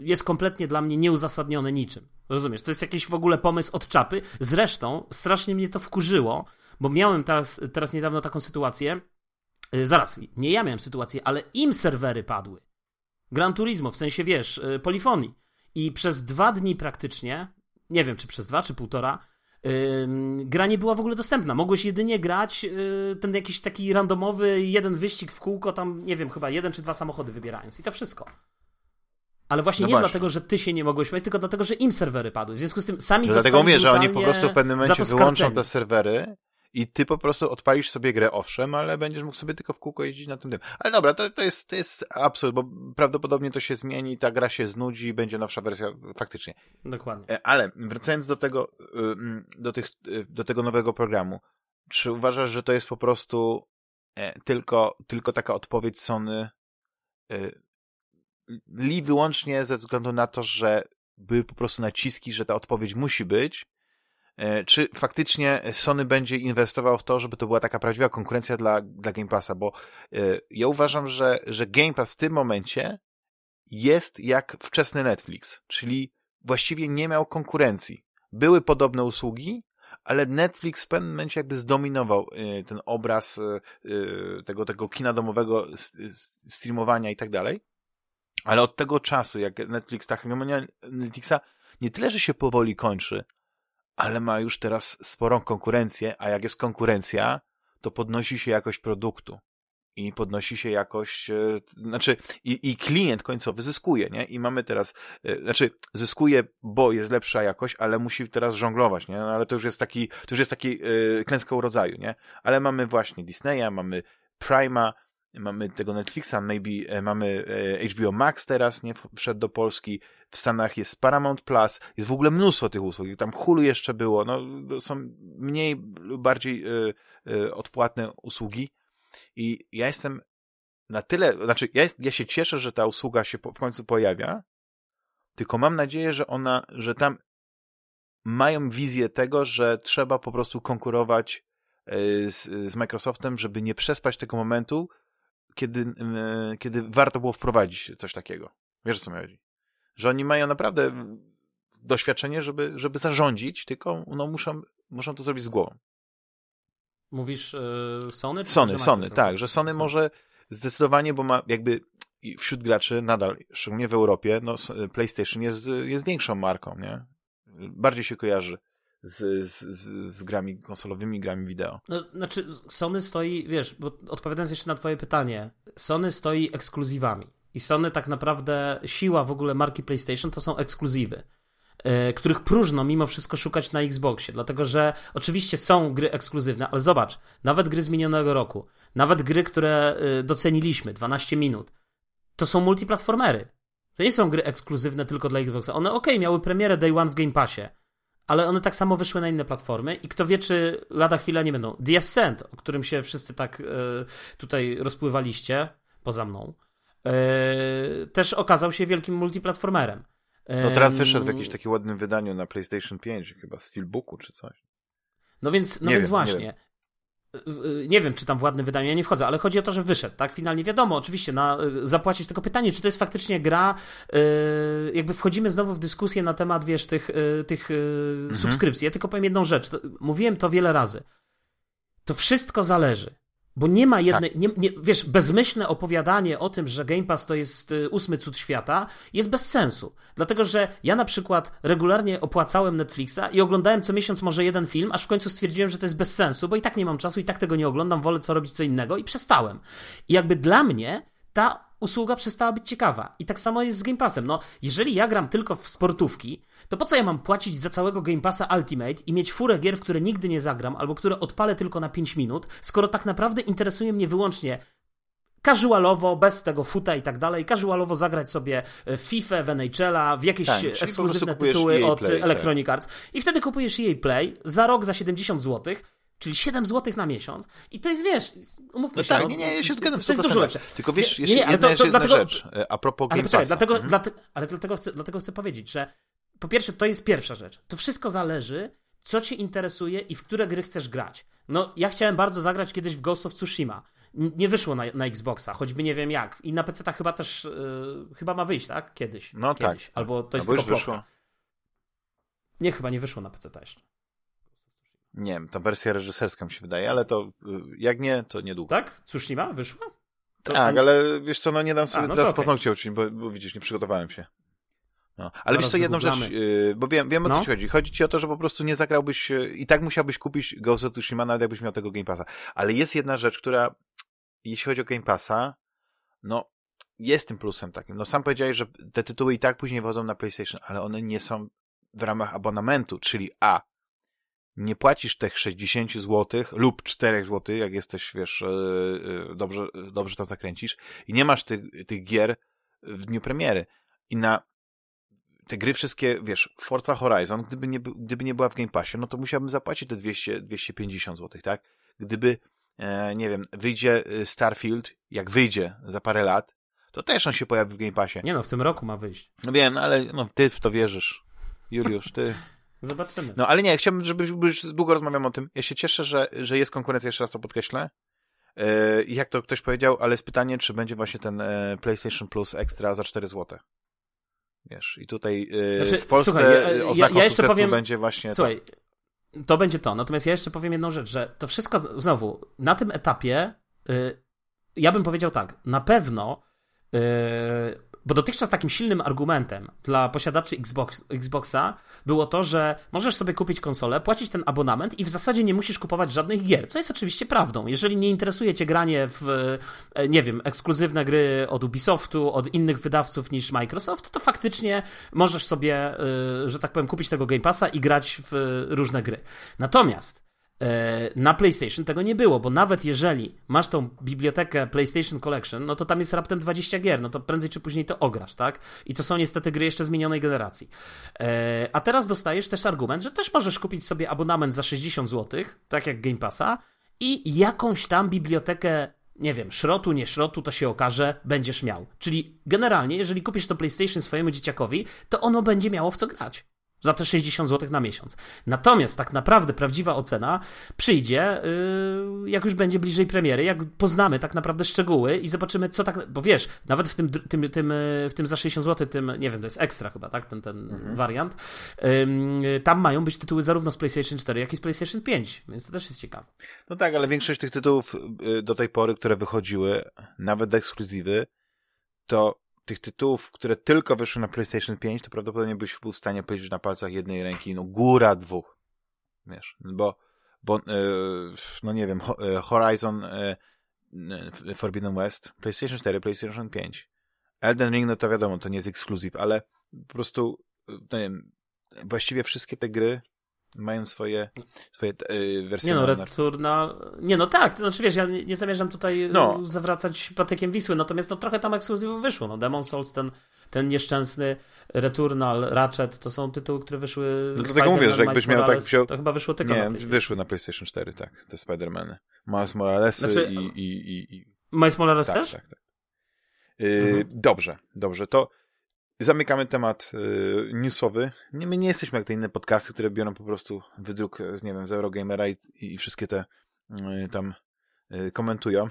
jest kompletnie dla mnie nieuzasadnione niczym. Rozumiesz? To jest jakiś w ogóle pomysł od czapy. Zresztą strasznie mnie to wkurzyło, bo miałem teraz, teraz niedawno taką sytuację. Yy, zaraz, nie ja miałem sytuację, ale im serwery padły. Gran Turismo, w sensie wiesz, y, polifonii. I przez dwa dni praktycznie, nie wiem czy przez dwa czy półtora, yy, gra nie była w ogóle dostępna. Mogłeś jedynie grać yy, ten jakiś taki randomowy jeden wyścig w kółko, tam nie wiem, chyba jeden czy dwa samochody wybierając. I to wszystko. Ale właśnie no nie właśnie. dlatego, że ty się nie mogłeś tylko dlatego, że im serwery padły. W związku z tym sami no Dlatego mówię, że oni po prostu w pewnym momencie wyłączą te serwery i ty po prostu odpalisz sobie grę, owszem, ale będziesz mógł sobie tylko w kółko jeździć na tym tym. Ale dobra, to, to, jest, to jest absurd, bo prawdopodobnie to się zmieni, ta gra się znudzi i będzie nowsza wersja, faktycznie. Dokładnie. E, ale wracając do tego, do, tych, do tego nowego programu, czy uważasz, że to jest po prostu e, tylko, tylko taka odpowiedź Sony e, li wyłącznie ze względu na to, że były po prostu naciski, że ta odpowiedź musi być, czy faktycznie Sony będzie inwestował w to, żeby to była taka prawdziwa konkurencja dla, dla Game Passa, bo e, ja uważam, że, że Game Pass w tym momencie jest jak wczesny Netflix, czyli właściwie nie miał konkurencji. Były podobne usługi, ale Netflix w pewnym momencie jakby zdominował y, ten obraz tego, tego kina domowego, streamowania i tak dalej. Ale od tego czasu, jak Netflix, ta hegemonia Netflixa nie tyle, że się powoli kończy, ale ma już teraz sporą konkurencję, a jak jest konkurencja, to podnosi się jakość produktu i podnosi się jakość, e, znaczy i, i klient końcowy zyskuje, nie? I mamy teraz, e, znaczy zyskuje, bo jest lepsza jakość, ale musi teraz żonglować, nie? No, ale to już jest taki, to już jest taki yy, klęska urodzaju, nie? Ale mamy właśnie Disneya, mamy Prima, mamy tego Netflixa, maybe mamy HBO Max teraz, nie? Wszedł do Polski, w Stanach jest Paramount Plus, jest w ogóle mnóstwo tych usług, tam Hulu jeszcze było, no są mniej lub bardziej yy, yy, odpłatne usługi, i ja jestem na tyle, znaczy ja, jest, ja się cieszę, że ta usługa się po, w końcu pojawia, tylko mam nadzieję, że ona, że tam mają wizję tego, że trzeba po prostu konkurować e, z, z Microsoftem, żeby nie przespać tego momentu, kiedy, e, kiedy warto było wprowadzić coś takiego. Wiesz, co mi chodzi? Że oni mają naprawdę doświadczenie, żeby, żeby zarządzić, tylko no, muszą, muszą to zrobić z głową. Mówisz yy, Sony? Sony, Sony, tak, że Sony może zdecydowanie, bo ma jakby wśród graczy nadal, szczególnie w Europie, no PlayStation jest, jest większą marką, nie? Bardziej się kojarzy z, z, z grami konsolowymi, grami wideo. No, znaczy, Sony stoi, wiesz, bo odpowiadając jeszcze na twoje pytanie, Sony stoi ekskluzywami. I Sony tak naprawdę, siła w ogóle marki PlayStation to są ekskluzywy. E, których próżno mimo wszystko szukać na Xboxie, dlatego że oczywiście są gry ekskluzywne, ale zobacz, nawet gry z minionego roku, nawet gry, które e, doceniliśmy, 12 minut, to są multiplatformery. To nie są gry ekskluzywne tylko dla Xboxa. One ok, miały premierę Day One w Game Passie, ale one tak samo wyszły na inne platformy i kto wie, czy lada chwila nie będą. The Ascent, o którym się wszyscy tak y, tutaj rozpływaliście, poza mną, y, też okazał się wielkim multiplatformerem. No teraz wyszedł w jakimś takim ładnym wydaniu na PlayStation 5, chyba Steelbooku czy coś. No więc, no więc wiem, właśnie. Nie wiem. nie wiem, czy tam w ładnym wydaniu, ja nie wchodzę, ale chodzi o to, że wyszedł, tak? Finalnie wiadomo, oczywiście, na, zapłacić tylko pytanie, czy to jest faktycznie gra, jakby wchodzimy znowu w dyskusję na temat, wiesz, tych, tych mhm. subskrypcji. Ja tylko powiem jedną rzecz, to, mówiłem to wiele razy. To wszystko zależy. Bo nie ma jednej, tak. nie, nie, wiesz, bezmyślne opowiadanie o tym, że Game Pass to jest y, ósmy cud świata, jest bez sensu. Dlatego, że ja na przykład regularnie opłacałem Netflixa i oglądałem co miesiąc może jeden film, aż w końcu stwierdziłem, że to jest bez sensu, bo i tak nie mam czasu, i tak tego nie oglądam, wolę co robić co innego i przestałem. I jakby dla mnie ta usługa przestała być ciekawa. I tak samo jest z Game Passem. No, jeżeli ja gram tylko w sportówki, to po co ja mam płacić za całego Game Passa Ultimate i mieć furę gier, w które nigdy nie zagram, albo które odpalę tylko na 5 minut, skoro tak naprawdę interesuje mnie wyłącznie casualowo, bez tego futa i tak dalej, casualowo zagrać sobie w FIFA, w NHL-a, w jakieś tak, ekskluzywne tytuły od Play, Electronic tak. Arts i wtedy kupujesz EA Play za rok za 70 zł Czyli 7 zł na miesiąc. I to jest, wiesz, umówmy no się. Tak, no, nie, nie, ja się zgadzam. To jest dużo lepsze. Tylko wiesz, jeszcze nie, nie, jedna, to, to, dlatego, rzecz. E, a propos ale Game dlatego, mhm. dlatego, ale dlatego chcę, dlatego chcę powiedzieć, że po pierwsze, to jest pierwsza rzecz. To wszystko zależy, co cię interesuje i w które gry chcesz grać. No, ja chciałem bardzo zagrać kiedyś w Ghost of Tsushima. Nie wyszło na, na Xboxa, choćby nie wiem jak. I na PC chyba też, yy, chyba ma wyjść, tak? Kiedyś. No kiedyś. tak. Albo to jest Albo tylko wyszło. Nie, chyba nie wyszło na PC jeszcze. Nie wiem, ta wersja reżyserska mi się wydaje, ale to y, jak nie, to niedługo. Tak? Cóż nie ma? Wyszła? To tak, ale wiesz co, no nie dam sobie A, no teraz okay. paznokcie uczynić, bo, bo widzisz, nie przygotowałem się. No. Ale wiesz co, jedną rzecz, yy, bo wiem, wiem o co no. ci chodzi. Chodzi ci o to, że po prostu nie zagrałbyś yy, i tak musiałbyś kupić Ghost of Tsushima, nawet jakbyś miał tego Game Passa. Ale jest jedna rzecz, która, jeśli chodzi o Game Passa, no, jest tym plusem takim. No sam powiedziałeś, że te tytuły i tak później wchodzą na PlayStation, ale one nie są w ramach abonamentu, czyli A, nie płacisz tych 60 zł lub 4 zł, jak jesteś, wiesz, e, e, dobrze, dobrze to zakręcisz i nie masz tych, tych gier w dniu premiery. I na te gry wszystkie, wiesz, Forza Horizon, gdyby nie, gdyby nie była w Game Passie, no to musiałbym zapłacić te 200, 250 zł, tak? Gdyby, e, nie wiem, wyjdzie Starfield, jak wyjdzie za parę lat, to też on się pojawi w Game Passie. Nie no, w tym roku ma wyjść. No wiem, ale no, ty w to wierzysz. Juliusz, ty... Zobaczymy. No ale nie, chciałbym, żeby już długo rozmawiamy o tym. Ja się cieszę, że, że jest konkurencja, jeszcze raz to podkreślę, E, jak to ktoś powiedział, ale jest pytanie, czy będzie właśnie ten e, PlayStation Plus Extra za 4 zł. Wiesz, i tutaj e, znaczy, w Polsce słuchaj, ja, oznaką ja, jeszcze powiem, będzie właśnie słuchaj, to. to będzie to. Natomiast ja jeszcze powiem jedną rzecz, że to wszystko, znowu, na tym etapie y, ja bym powiedział tak, na pewno y, bo dotychczas takim silnym argumentem dla posiadaczy Xbox, Xboxa było to, że możesz sobie kupić konsolę, płacić ten abonament i w zasadzie nie musisz kupować żadnych gier, co jest oczywiście prawdą. Jeżeli nie interesuje cię granie w, e, nie wiem, ekskluzywne gry od Ubisoftu, od innych wydawców niż Microsoft, to faktycznie możesz sobie, e, że tak powiem, kupić tego Game Passa i grać w różne gry. Natomiast na PlayStation tego nie było, bo nawet jeżeli masz tą bibliotekę PlayStation Collection, no to tam jest raptem 20 gier, no to prędzej czy później to ograsz, tak? I to są niestety gry jeszcze zmienionej generacji. E, a teraz dostajesz też argument, że też możesz kupić sobie abonament za 60 zł, tak jak Game Passa, i jakąś tam bibliotekę nie wiem, szrotu, nie szrotu, to się okaże, będziesz miał. Czyli generalnie, jeżeli kupisz to PlayStation swojemu dzieciakowi, to ono będzie miało w co grać za te 60 zł na miesiąc. Natomiast tak naprawdę prawdziwa ocena przyjdzie, yy, jak już będzie bliżej premiery, jak poznamy tak naprawdę szczegóły i zobaczymy, co tak. Bo wiesz, nawet w tym, tym, tym, w tym za 60 zł, tym, nie wiem, to jest ekstra chyba, tak? Ten, ten mhm. wariant. Yy, tam mają być tytuły zarówno z PlayStation 4, jak i z PlayStation 5, więc to też jest ciekawe. No tak, ale większość tych tytułów y, do tej pory, które wychodziły, nawet ekskluzywy, to tych tytułów, które tylko wyszły na PlayStation 5, to prawdopodobnie byś był w stanie powiedzieć na palcach jednej ręki, no góra dwóch. Wiesz, bo, bo yy, no nie wiem, e, Horizon yy, Forbidden West, PlayStation 4, PlayStation 5. Elden Ring, no to wiadomo, to nie jest ekskluzyw, ale po prostu, no nie wiem, właściwie wszystkie te gry mają swoje, swoje yy, wersje. Nie no, Returnal... Nie no tak, to znaczy wiesz, ja nie, nie zamierzam tutaj no. zawracać patykiem Wisły, natomiast no trochę tam ekskluzywów wyszło. No Demon Souls, ten, ten nieszczęsny Returnal, Ratchet, to są tytuły, które wyszły... No to tego mówię, że jakbyś miał tak wziął... To chyba wyszło tylko Nie, na wyszły na PlayStation 4, tak, te Spider-Many. Miles Morales znaczy... i, i, i, i... Miles Morales tak, też? Tak, tak. Yy, mhm. Dobrze, dobrze, to Zamykamy temat y, newsowy. Nie, my nie jesteśmy jak te inne podcasty, które biorą po prostu wydruk z, nie wiem, z Eurogamera i, i wszystkie te y, tam y, komentują.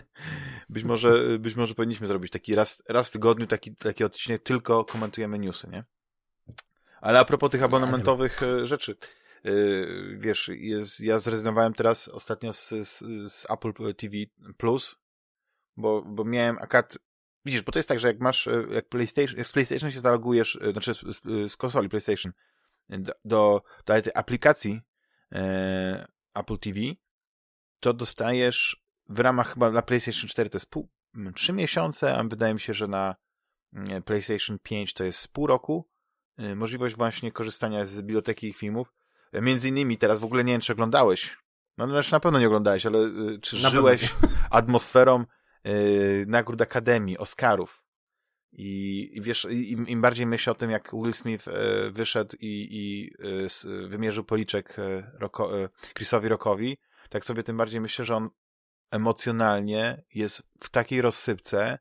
być, może, być może powinniśmy zrobić taki raz, raz w tygodniu taki, taki odcinek, tylko komentujemy newsy, nie? Ale a propos tych abonamentowych y, rzeczy. Y, wiesz, jest, ja zrezygnowałem teraz ostatnio z, z, z Apple TV Plus, bo, bo miałem akad Widzisz, bo to jest tak, że jak masz, e, jak PlayStation, jak z PlayStation się zalogujesz, e, znaczy z, z, z konsoli PlayStation do, do, do tej aplikacji e, Apple TV, to dostajesz w ramach chyba na PlayStation 4 to jest pół, trzy miesiące, a wydaje mi się, że na PlayStation 5 to jest pół roku, e, możliwość właśnie korzystania z biblioteki ich filmów. Między innymi teraz w ogóle nie wiem, czy oglądałeś, no znaczy na pewno nie oglądałeś, ale czy na żyłeś atmosferą yy, nagród Akademii, Oscarów. I, i wiesz, im, im, bardziej myślę o tym, jak Will Smith e, wyszedł i, i e, wymierzył policzek e, e, Chrisowi Rockowi, tak sobie tym bardziej myślę, że on emocjonalnie jest w takiej rozsypce,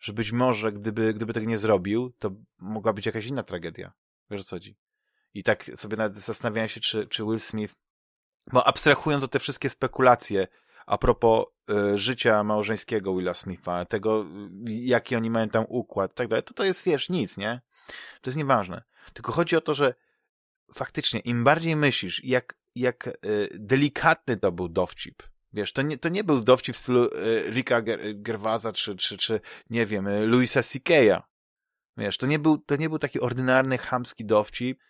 że być może gdyby, gdyby tego nie zrobił, to mogła być jakaś inna tragedia. Wiesz o co chodzi? I tak sobie nawet zastanawiałem się, czy, czy Will Smith, bo abstrahując od te wszystkie spekulacje, a propos y, życia małżeńskiego Willa Smitha, tego, jaki oni mają tam układ, tak dalej, to to jest, wiesz, nic, nie? To jest nieważne. Tylko chodzi o to, że faktycznie, im bardziej myślisz, jak, jak y, delikatny to był dowcip, Wiesz, to nie, to nie był dowcip w stylu Ricka Gervaza czy, czy, czy, nie wiem, Louisa C.K.'a. Wiesz, to nie, był, to nie był taki ordynarny, chamski dowcip,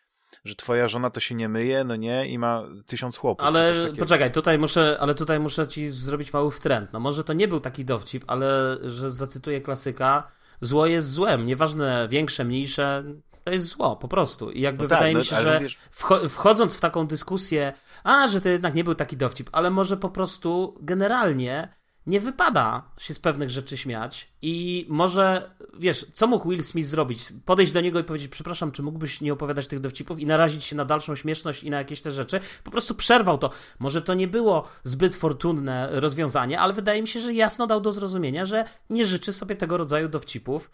że twoja żona to się nie myje, no nie, i ma tysiąc chłopów. Ale poczekaj, tutaj muszę, ale tutaj muszę ci zrobić mały wtręt. No może to nie był taki dowcip, ale że zacytuję klasyka, zło jest złem, nieważne większe, mniejsze, to jest zło, po prostu. I jakby no tak, wydaje tak, mi się, no, że wchodząc w taką dyskusję, a, że to jednak nie był taki dowcip, ale może po prostu generalnie nie wypada się z pewnych rzeczy śmiać i może, wiesz, co mógł Will Smith zrobić? Podejść do niego i powiedzieć, przepraszam, czy mógłbyś nie opowiadać tych dowcipów i narazić się na dalszą śmieszność i na jakieś te rzeczy? Po prostu przerwał to. Może to nie było zbyt fortunne rozwiązanie, ale wydaje mi się, że jasno dał do zrozumienia, że nie życzy sobie tego rodzaju dowcipów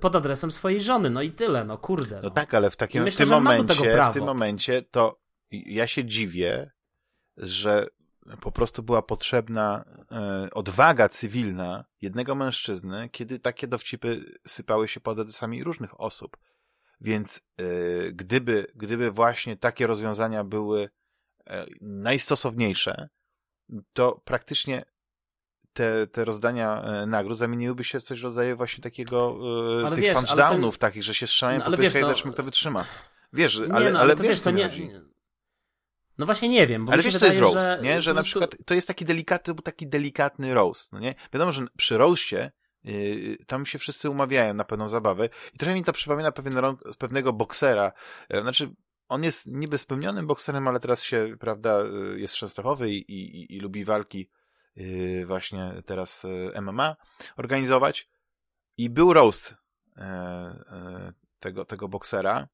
pod adresem swojej żony. No i tyle, no kurde. No, no tak, ale w takim myślę, w tym momencie, w tym momencie to ja się dziwię, że po prostu była potrzebna e, odwaga cywilna jednego mężczyzny, kiedy takie dowcipy sypały się pod adresami różnych osób. Więc e, gdyby, gdyby właśnie takie rozwiązania były e, najstosowniejsze, to praktycznie te, te rozdania nagród zamieniłyby się w coś w rodzaju właśnie takiego ale tych wiesz, punchdownów ten... takich, że się strzelają no, po pyskach i no... zobaczymy, kto wytrzyma. Wiesz, nie, ale, no, ale, ale wiesz, wiesz, to nie... Chodzi. No właśnie nie wiem. Bo ale wiesz, wydaje, to jest roast, że... nie? Że na przykład to jest taki delikatny, taki delikatny roast, no nie? Wiadomo, że przy roastie Yy, tam się wszyscy umawiają na pewną zabawę i trochę mi to przypomina pewien, pewnego boksera, yy, znaczy on jest niby spełnionym bokserem, ale teraz się, prawda, yy, jest częstochowy i, i, i lubi walki yy, właśnie teraz yy, MMA organizować i był roast tego, tego boksera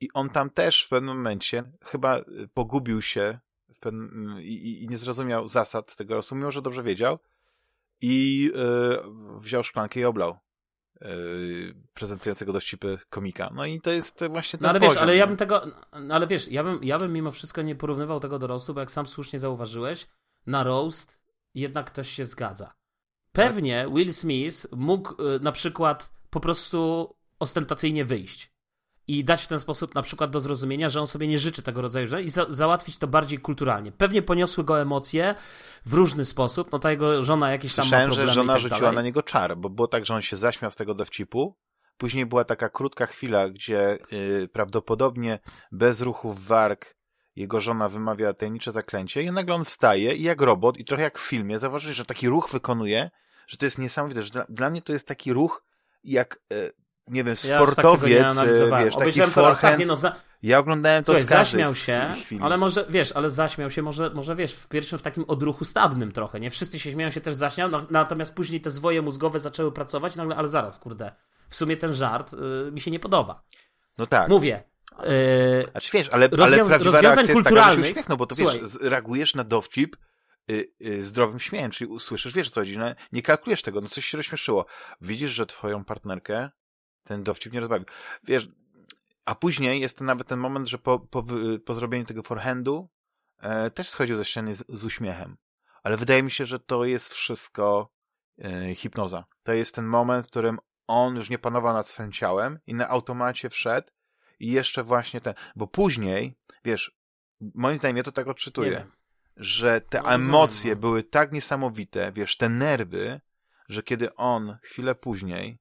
i on tam też w pewnym momencie chyba pogubił się pewnym, i, i, nie zrozumiał zasad tego roastu, mimo że dobrze wiedział i yy, wziął szklankę i oblał yy, prezentującego dowcipy komika. No i to jest właśnie ten no, ale poziom. wiesz, ale ja bym tego, no, ale wiesz, ja bym, ja bym mimo wszystko nie porównywał tego do roastu, bo jak sam słusznie zauważyłeś, na roast jednak ktoś się zgadza. Pewnie Will Smith mógł yy, na przykład po prostu ostentacyjnie wyjść i dać w ten sposób na przykład do zrozumienia, że on sobie nie życzy tego rodzaju rzeczy i za załatwić to bardziej kulturalnie. Pewnie poniosły go emocje w różny sposób, no ta jego żona jakieś tam Słyszałem, ma że żona tak rzuciła dalej. na niego czar, bo było tak, że on się zaśmiał z tego dowcipu, później była taka krótka chwila, gdzie yy, prawdopodobnie bez ruchów warg jego żona wymawia tajemnicze zaklęcie i nagle on wstaje i jak robot i trochę jak w filmie, zauważysz, że taki ruch wykonuje, że to jest niesamowite, że dla, dla mnie to jest taki ruch jak yy, nie wiem, sportowiec, ja nie wiesz, taki forehand. Tak, nie no, za... Ja oglądałem to Słuchaj, z zaśmiał się, ale może, wiesz, ale zaśmiał się, może, może wiesz, w pierwszym w takim odruchu stadnym trochę, nie? Wszyscy się śmieją, się też zaśmiał, no, natomiast później te zwoje mózgowe zaczęły pracować, nagle, ale zaraz, kurde, w sumie ten żart y, mi się nie podoba. No tak. Mówię. Yy, znaczy wiesz, ale, ale prawdziwa reakcja jest taka, że się uśmiechnął, bo to wiesz, reagujesz na dowcip, y, y, zdrowym śmiechem, czyli usłyszysz, wiesz co chodzi, no, nie kalkulujesz tego, no coś się rozśmieszyło. Widzisz, że twoją partnerkę ten dowcip nie rozbawił. Wiesz, a później jest nawet ten moment, że po, po, po zrobieniu tego forehandu e, też schodził ze ściany z, z, uśmiechem. Ale wydaje mi się, że to jest wszystko e, hipnoza. To jest ten moment, w którym on już nie panował nad swoim ciałem i na automacie wszedł i jeszcze właśnie ten, bo później, wiesz, moim zdaniem ja to tak odczytuję, że te no, emocje no. były tak niesamowite, wiesz, te nerwy, że kiedy on chwilę później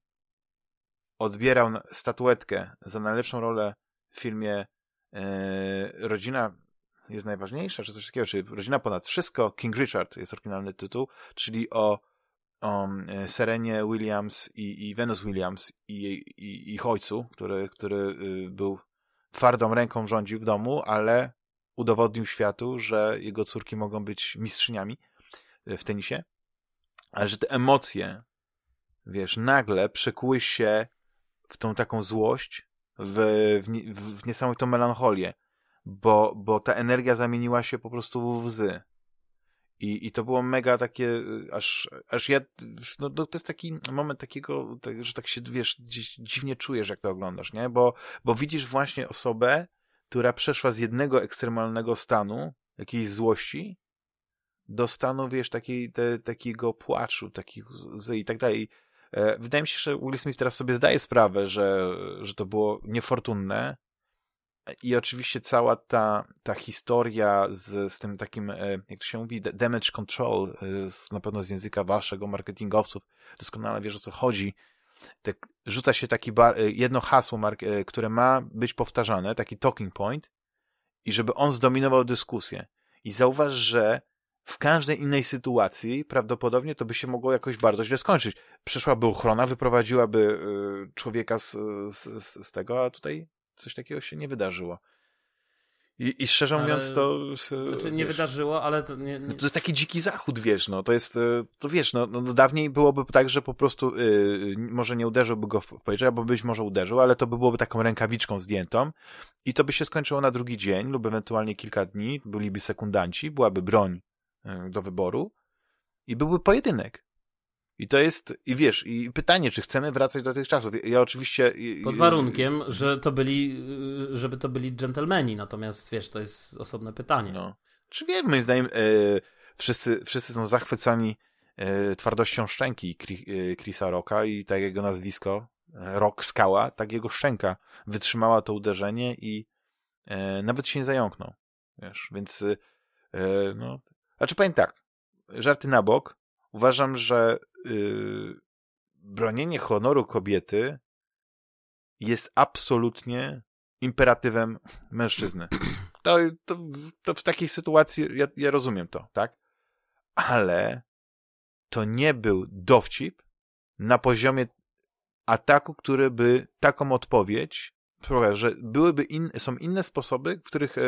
odbierał statuetkę za najlepszą rolę w filmie e, Rodzina jest najważniejsza, czy coś takiego, czy Rodzina ponad wszystko, King Richard jest oryginalny tytuł, czyli o, o e, Serenie Williams i, i Venus Williams i, i ich ojcu, który, który y, był twardą ręką rządził w domu, ale udowodnił światu, że jego córki mogą być mistrzyniami e, w tenisie, ale że te emocje, wiesz, nagle przekuły się w tą taką złość, w, w, w niesamowitą melancholię, bo, bo ta energia zamieniła się po prostu w łzy. I, I to było mega takie, aż, aż ja, no to jest taki moment takiego, tak, że tak się, wiesz, dziwnie czujesz, jak to oglądasz, nie? Bo, bo widzisz właśnie osobę, która przeszła z jednego ekstremalnego stanu, jakiejś złości, do stanu, wiesz, te, takiego płaczu, takich łzy i tak dalej. E, wydaje mi się, że Will Smith teraz sobie zdaje sprawę, że, że to było niefortunne i oczywiście cała ta, ta historia z, z tym takim, e, jak to się mówi, damage control, e, z, na pewno z języka waszego, marketingowców, doskonale wiesz o co chodzi. Tak, rzuca się taki bar, jedno hasło, które ma być powtarzane, taki talking point i żeby on zdominował dyskusję. I zauważ, że w każdej innej sytuacji prawdopodobnie to by się mogło jakoś bardzo źle skończyć. Przyszłaby ochrona, wyprowadziłaby y, człowieka z, z, z tego, a tutaj coś takiego się nie wydarzyło. I, I szczerze ale, mówiąc, to. Znaczy nie wiesz, wydarzyło, ale to nie, nie, To jest taki dziki zachód, wiesz, no. To jest. Y, to wiesz, no, no dawniej byłoby tak, że po prostu yy, może nie uderzyłby go w powietrze, albo być może uderzył, ale to by byłoby taką rękawiczką zdjętą i to by się skończyło na drugi dzień lub ewentualnie kilka dni, byliby sekundanci, byłaby broń do wyboru i byłby pojedynek. I to jest, i wiesz, i pytanie, czy chcemy wracać do tych czasów. Ja oczywiście. Pod warunkiem, że to byli, żeby to byli dżentelmeni, natomiast wiesz, to jest osobne pytanie. No. Czy wiem, moim zdaniem, e, wszyscy, wszyscy są zachwycani e, twardością szczęki e, Chrisa Rocka i tak jego nazwisko, e, Rock Skała, tak jego szczęka wytrzymała to uderzenie i e, nawet się nie zająknął. Wiesz, więc e, no, znaczy powiem tak, żarty na bok, uważam, że y, bronienie honoru kobiety jest absolutnie imperatywem mężczyzny. To, to, to w takiej sytuacji ja, ja rozumiem to, tak? Ale to nie był dowcip na poziomie ataku, który by taką odpowiedź sprawia, że byłyby in, są inne sposoby, których, e,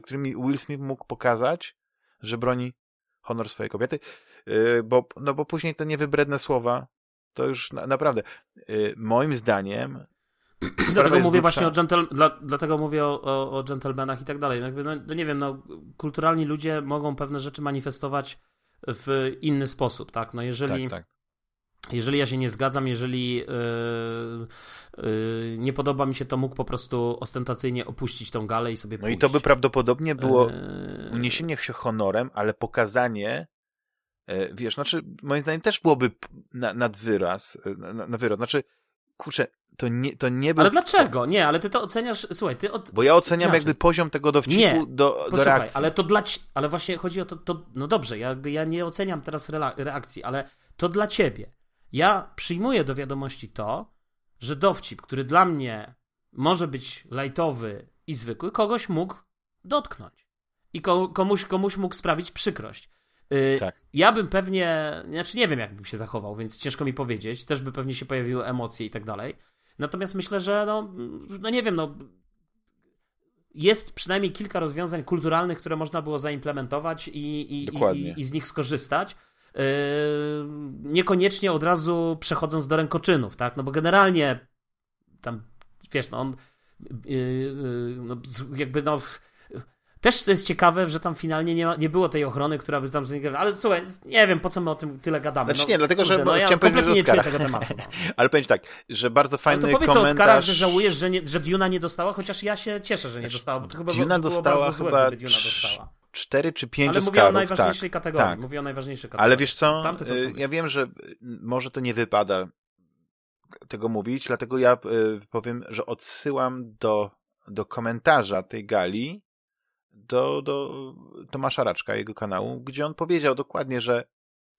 którymi Will Smith mógł pokazać, że broni honor swojej kobiety, e, bo, no bo później te niewybredne słowa, to już na, naprawdę, e, moim zdaniem Dlatego mówię właśnie o gentle, dla, dlatego mówię o, o, o gentlemanach i tak dalej. No, no, nie wiem, no, kulturalni ludzie mogą pewne rzeczy manifestować w inny sposób, tak? No jeżeli, tak, tak. Jeżeli ja się nie zgadzam, jeżeli yy, yy, nie podoba mi się, to mógł po prostu ostentacyjnie opuścić tą galę i sobie No pójść. i to by prawdopodobnie było yy... uniesienie się honorem, ale pokazanie e, wiesz, znaczy moim zdaniem też byłoby na, nad wyraz, na, na wyraz, znaczy kurczę, to nie, to nie był... Ale dlaczego? Nie, ale ty to oceniasz, słuchaj, ty... Od... Bo ja oceniam Inaczej. jakby poziom tego dowcipu nie, do, do reakcji. ale to dla... Ale właśnie chodzi o to, to no dobrze, jakby ja nie oceniam teraz reakcji, ale to dla ciebie. Ja przyjmuję do wiadomości to, że dowcip, który dla mnie może być lajtowy i zwykły, kogoś mógł dotknąć. I komuś, komuś mógł sprawić przykrość. Yy, tak. Ja bym pewnie, znaczy nie wiem, jak bym się zachował, więc ciężko mi powiedzieć. Też by pewnie się pojawiły emocje i tak dalej. Natomiast myślę, że no, no nie wiem, no jest przynajmniej kilka rozwiązań kulturalnych, które można było zaimplementować i, i, i, i z nich skorzystać. Yy, niekoniecznie od razu przechodząc do rękoczynów, tak? No bo generalnie tam, wiesz, no on yy, yy, no, jakby no też to jest ciekawe, że tam finalnie nie, ma, nie było tej ochrony, która by tam zniknęła. Ale słuchaj, nie wiem, po co my o tym tyle gadamy. Znaczy no, nie, dlatego, kurde, że no, ja chciałem powiedzieć o tego tematu. No. Ale powiem tak, że bardzo fajny Ale to powiedz komentarz... o Oscarach, że żałujesz, że, nie, że Duna nie dostała, chociaż ja się cieszę, że nie znaczy, dostała, bo to chyba Duna było dostała złe, chyba Duna dostała. Cztery czy pięć Ale Oscarów, mówię o najważniejszej tak, kategorii. Tak. Mówię o najważniejszej kategorii. Ale wiesz co, y, ja wiem, że może to nie wypada tego mówić, dlatego ja y, powiem, że odsyłam do, do komentarza tej gali, do, do Tomasza Raczka, jego kanału, gdzie on powiedział dokładnie, że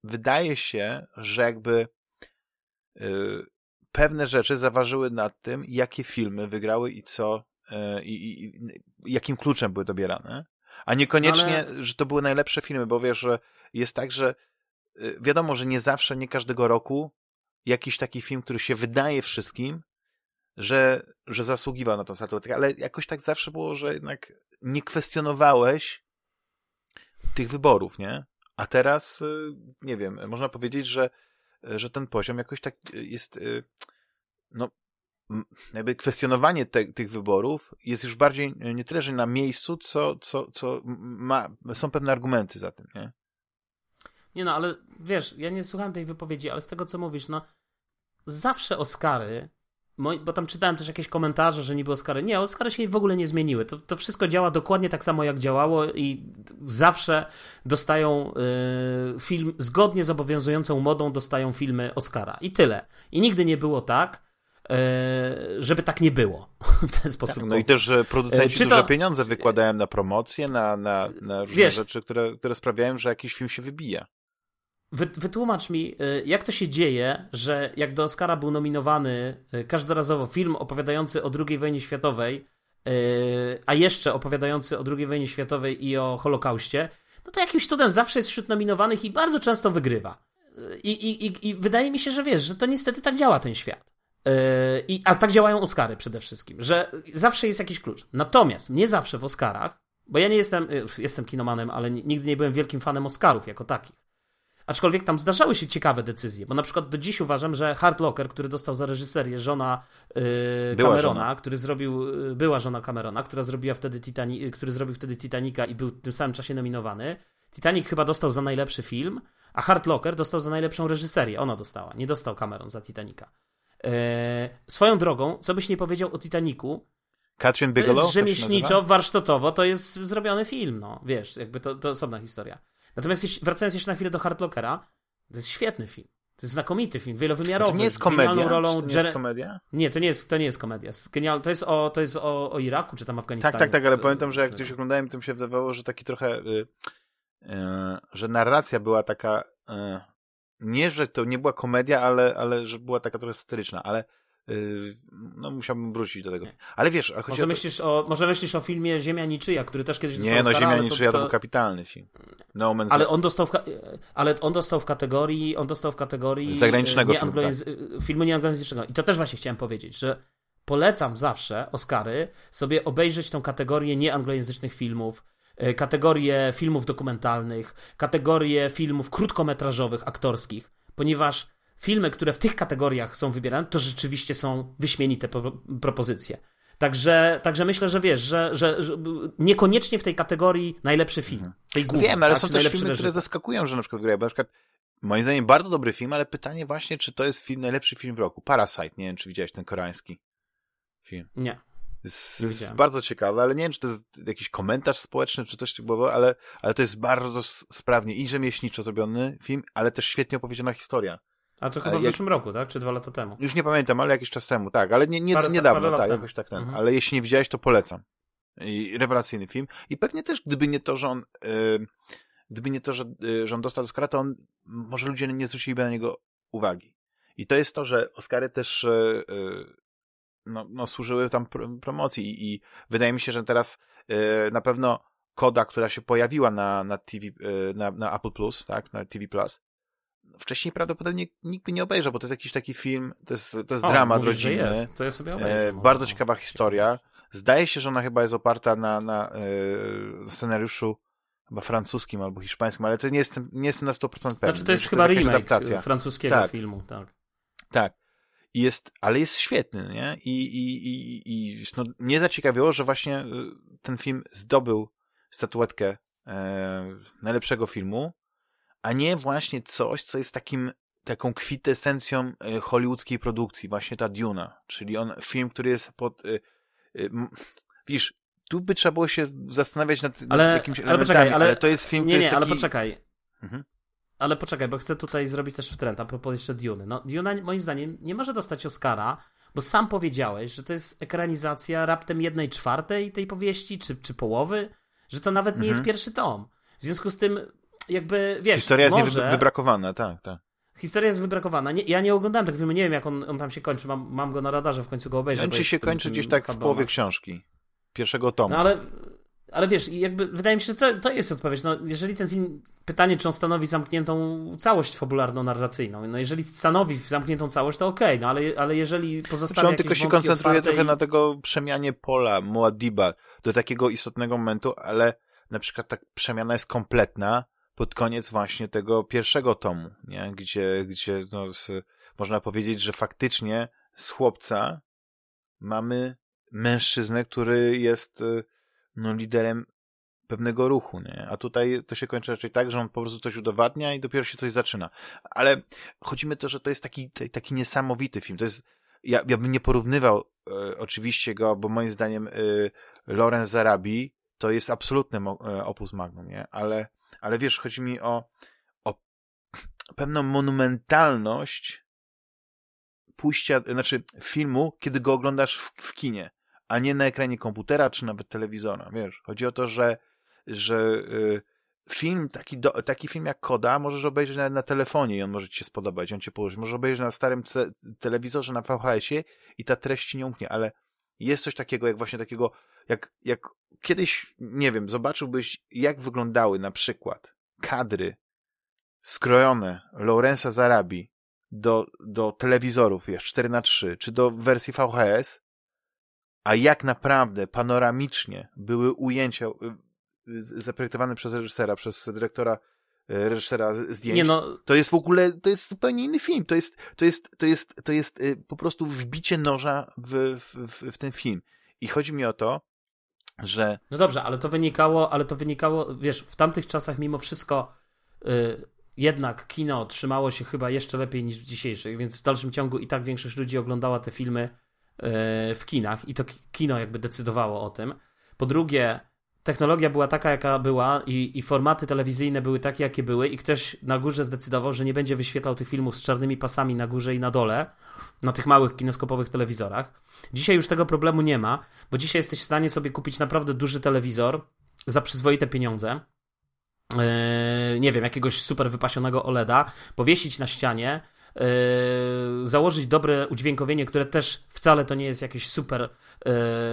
wydaje się, że jakby y, pewne rzeczy zaważyły nad tym, jakie filmy wygrały i co, y, i, i, jakim kluczem były dobierane, a niekoniecznie, Ale... że to były najlepsze filmy, bo wiesz, że jest tak, że y, wiadomo, że nie zawsze, nie każdego roku jakiś taki film, który się wydaje wszystkim, że, że zasługiwał na tą statuetkę, ale jakoś tak zawsze było, że jednak nie kwestionowałeś tych wyborów, nie? A teraz, y, nie wiem, można powiedzieć, że, że ten poziom jakoś tak jest, y, no, jakby kwestionowanie te, tych wyborów jest już bardziej nie tyle, że na miejscu, co, co, co ma, są pewne argumenty za tym, nie? Nie no, ale wiesz, ja nie słuchałem tej wypowiedzi, ale z tego, co mówisz, no, zawsze Oscary bo tam czytałem też jakieś komentarze, że niby Oscary. Nie, Oscary się w ogóle nie zmieniły. To, to wszystko działa dokładnie tak samo, jak działało i zawsze dostają y, film, zgodnie z obowiązującą modą dostają filmy Oscara. I tyle. I nigdy nie było tak, żeby tak nie było w ten sposób. Tak, no i też, że producenci to... duże pieniądze wykładają na promocję, na, na, na różne Wiesz, rzeczy, które, które sprawiają, że jakiś film się wybija. Wy, wytłumacz mi, y, jak to się dzieje, że jak do Oscara był nominowany każdorazowo film opowiadający o II wojnie światowej, a jeszcze opowiadający o II wojnie światowej i o Holokauście, no to jakimś cudem zawsze jest wśród nominowanych i bardzo często wygrywa. I, i, i, i wydaje mi się, że wiesz, że to niestety tak działa ten świat. I, a tak działają Oscary przede wszystkim, że zawsze jest jakiś klucz. Natomiast nie zawsze w Oscarach, bo ja nie jestem, jestem kinomanem, ale nigdy nie byłem wielkim fanem Oscarów jako takich. Aczkolwiek tam zdarzały się ciekawe decyzje, bo na przykład do dziś uważam, że Hard Locker, który dostał za reżyserię żona yy, Camerona, żona. który zrobił, yy, była żona Camerona, która zrobiła wtedy Titani yy, który zrobił wtedy Titanica i był w tym samym czasie nominowany. Titanic chyba dostał za najlepszy film, a Hard Locker dostał za najlepszą reżyserię. Ona dostała, nie dostał Cameron za Titanica. Yy, swoją drogą, co byś nie powiedział o Titaniku, Katrin Bigelow? Rzemieślniczo, warsztatowo to jest zrobiony film, no wiesz, jakby to, to osobna historia. Natomiast wracając jeszcze na chwilę do Hardlockera, to jest świetny film. To jest znakomity film, wielowymiarowy. To nie jest komedia? Rolą to nie jest komedia? Nie, to nie jest, to nie jest komedia. Genial... To jest, o, to jest o, o Iraku, czy tam Afganistanie. Tak, tak, tak, ale pamiętam, że jak gdzieś oglądałem, to mi się wydawało, że taki trochę, y, y, że narracja była taka, y, nie, że to nie była komedia, ale, ale że była taka trochę satyryczna, ale y, no musiałbym wrócić do tego. Ale wiesz, a może, o to... myślisz o, może myślisz o filmie Ziemia Niczyja, który też kiedyś Nie, no Ziemia Niczyja to, to... był kapitalny film. No Man's ale on dostał w, ale on dostał w kategorii, on dostał w kategorii zagranicznego nie filmu, tak. filmu nieanglojęzycznego. I to też właśnie chciałem powiedzieć, że polecam zawsze Oscary sobie obejrzeć tą kategorię nieanglojęzycznych filmów, e, kategorię filmów dokumentalnych, kategorię filmów krótkometrażowych, aktorskich, ponieważ filmy, które w tych kategoriach są wybierane, to rzeczywiście są wyśmienite pro propozycje. Także, także myślę, że wiesz, że, że, że, niekoniecznie w tej kategorii najlepszy film. Mhm. Tej głównej, Wiem, ale tak? są też filmy, reżyser. które zaskakują, że na przykład grają. Na przykład, moim zdaniem, bardzo dobry film, ale pytanie właśnie, czy to jest film, najlepszy film w roku. Parasite, nie wiem, czy widziałeś ten koreański film. Nie. Jest, jest bardzo ciekawe, ale nie wiem, czy to jest jakiś komentarz społeczny, czy coś takiego, ale, ale to jest bardzo sprawnie i rzemieślniczo zrobiony film, ale też świetnie opowiedziana historia. A to chyba w zeszłym roku, tak? Czy dwa lata temu? Już nie pamiętam, ale jakiś czas temu, tak. Ale nie, nie, parę, niedawno, parę tak, jakoś tak ten. Mhm. Ale jeśli nie widziałeś, to polecam. I rewelacyjny film. I pewnie też, gdyby nie to, że on, yy, gdyby nie to, że, yy, że on dostał Oscara, to on, może ludzie nie zwróciliby na niego uwagi. I to jest to, że Oscary też yy, no, no, służyły tam pr promocji I, i, wydaje mi się, że teraz na pewno koda, która się pojawiła na, na TV, na, na Apple Plus, tak, na TV Plus, wcześniej prawdopodobnie nikt by nie obejrzał, bo to jest jakiś taki film, to jest, to jest o, dramat mówisz, rodzinny. Jest. To ja sobie obejrzę, e, bardzo ciekawa historia. Zdaje się, że ona chyba jest oparta na, na e, scenariuszu chyba francuskim albo hiszpańskim, ale to nie jestem, nie jestem na 100% pewien. Znaczy to jest chyba remake adaptacja. francuskiego tak. filmu, tak. Tak. Jest, ale jest świetny, nie? I, i, i, i no, mnie zaciekawiło, że właśnie e, ten film zdobył statuetkę e, najlepszego filmu a nie właśnie coś, co jest takim taką kwintesencją e, hollywoodzkiej produkcji, właśnie ta Duna, czyli on film, który jest pod y, y, wiesz, tu by trzeba było się zastanawiać nad, ale, nad jakimś ale, poczekaj, ale, ale to jest film, nie, który nie, jest taki... ale poczekaj. Mhm. Ale poczekaj, bo chcę tutaj zrobić też trend a propos jeszcze Dune. No, Duna moim zdaniem nie może dostać Oscara, bo sam powiedziałeś, że to jest ekranizacja raptem jednej czwartej tej powieści, czy, czy połowy, że to nawet nie mhm. jest pierwszy tom. W związku z tym jakby, wiesz, Historia jest może... wybrakowana, tak, tak. Historia jest wybrakowana. Nie, ja nie oglądałem tak filmu, nie wiem jak on, on tam się kończy, mam, mam go na radarze, w końcu go obejrzę. Kończy się kończy gdzieś tak w połowie książki. Pierwszego tomu. No ale, ale wiesz, jakby wydaje mi się, że to, to jest odpowiedź. No, jeżeli ten film, pytanie, czy on stanowi zamkniętą całość fabularno-narracyjną. No jeżeli stanowi zamkniętą całość, to okej, okay, no ale, ale jeżeli pozostawia Czy on tylko się koncentruje trochę i... na tego przemianie pola Moadiba do takiego istotnego momentu, ale na przykład ta przemiana jest kompletna, pod koniec właśnie tego pierwszego tomu, nie? Gdzie, gdzie no, z, można powiedzieć, że faktycznie z chłopca mamy mężczyznę, który jest y, no, liderem pewnego ruchu, nie? A tutaj to się kończy raczej tak, że on po prostu coś udowadnia i dopiero się coś zaczyna. Ale chodzi mi to, że to jest taki, taki niesamowity film. To jest, ja, ja bym nie porównywał e, oczywiście go, bo moim zdaniem e, Lorenz Zarabi to jest absolutny e, opus magnum, nie? Ale ale wiesz, chodzi mi o, o pewną monumentalność pójścia, znaczy filmu, kiedy go oglądasz w, w kinie, a nie na ekranie komputera czy nawet telewizora, wiesz. Chodzi o to, że, że y, film, taki, do, taki film jak Koda możesz obejrzeć nawet na telefonie i on może ci się spodobać, on cię położy. Możesz obejrzeć na starym telewizorze, na VHS-ie i ta treść ci nie umknie, ale jest coś takiego, jak właśnie takiego, jak, jak kiedyś, nie wiem, zobaczyłbyś, jak wyglądały na przykład kadry skrojone Lorenza Zarabi do, do telewizorów, wiesz, 4 na 3 czy do wersji VHS, a jak naprawdę panoramicznie były ujęcia y, zaprojektowane przez reżysera, przez dyrektora y, reżysera zdjęć. Nie no. To jest w ogóle, to jest zupełnie inny film. To jest, to jest, to jest, to jest y, po prostu wbicie noża w, w, w ten film. I chodzi mi o to, że... No dobrze, ale to wynikało, ale to wynikało, wiesz, w tamtych czasach mimo wszystko yy, jednak kino trzymało się chyba jeszcze lepiej niż w dzisiejszych, więc w dalszym ciągu i tak większość ludzi oglądała te filmy w kinach i to kino jakby decydowało o tym. Po drugie, technologia była taka, jaka była i, i formaty telewizyjne były takie, jakie były i ktoś na górze zdecydował, że nie będzie wyświetlał tych filmów z czarnymi pasami na górze i na dole, na tych małych kineskopowych telewizorach. Dzisiaj już tego problemu nie ma, bo dzisiaj jesteś w stanie sobie kupić naprawdę duży telewizor za przyzwoite pieniądze. Yy, nie wiem, jakiegoś super wypasionego OLEDa, powiesić na ścianie, założyć dobre udźwiękowienie, które też wcale to nie jest jakieś super yy,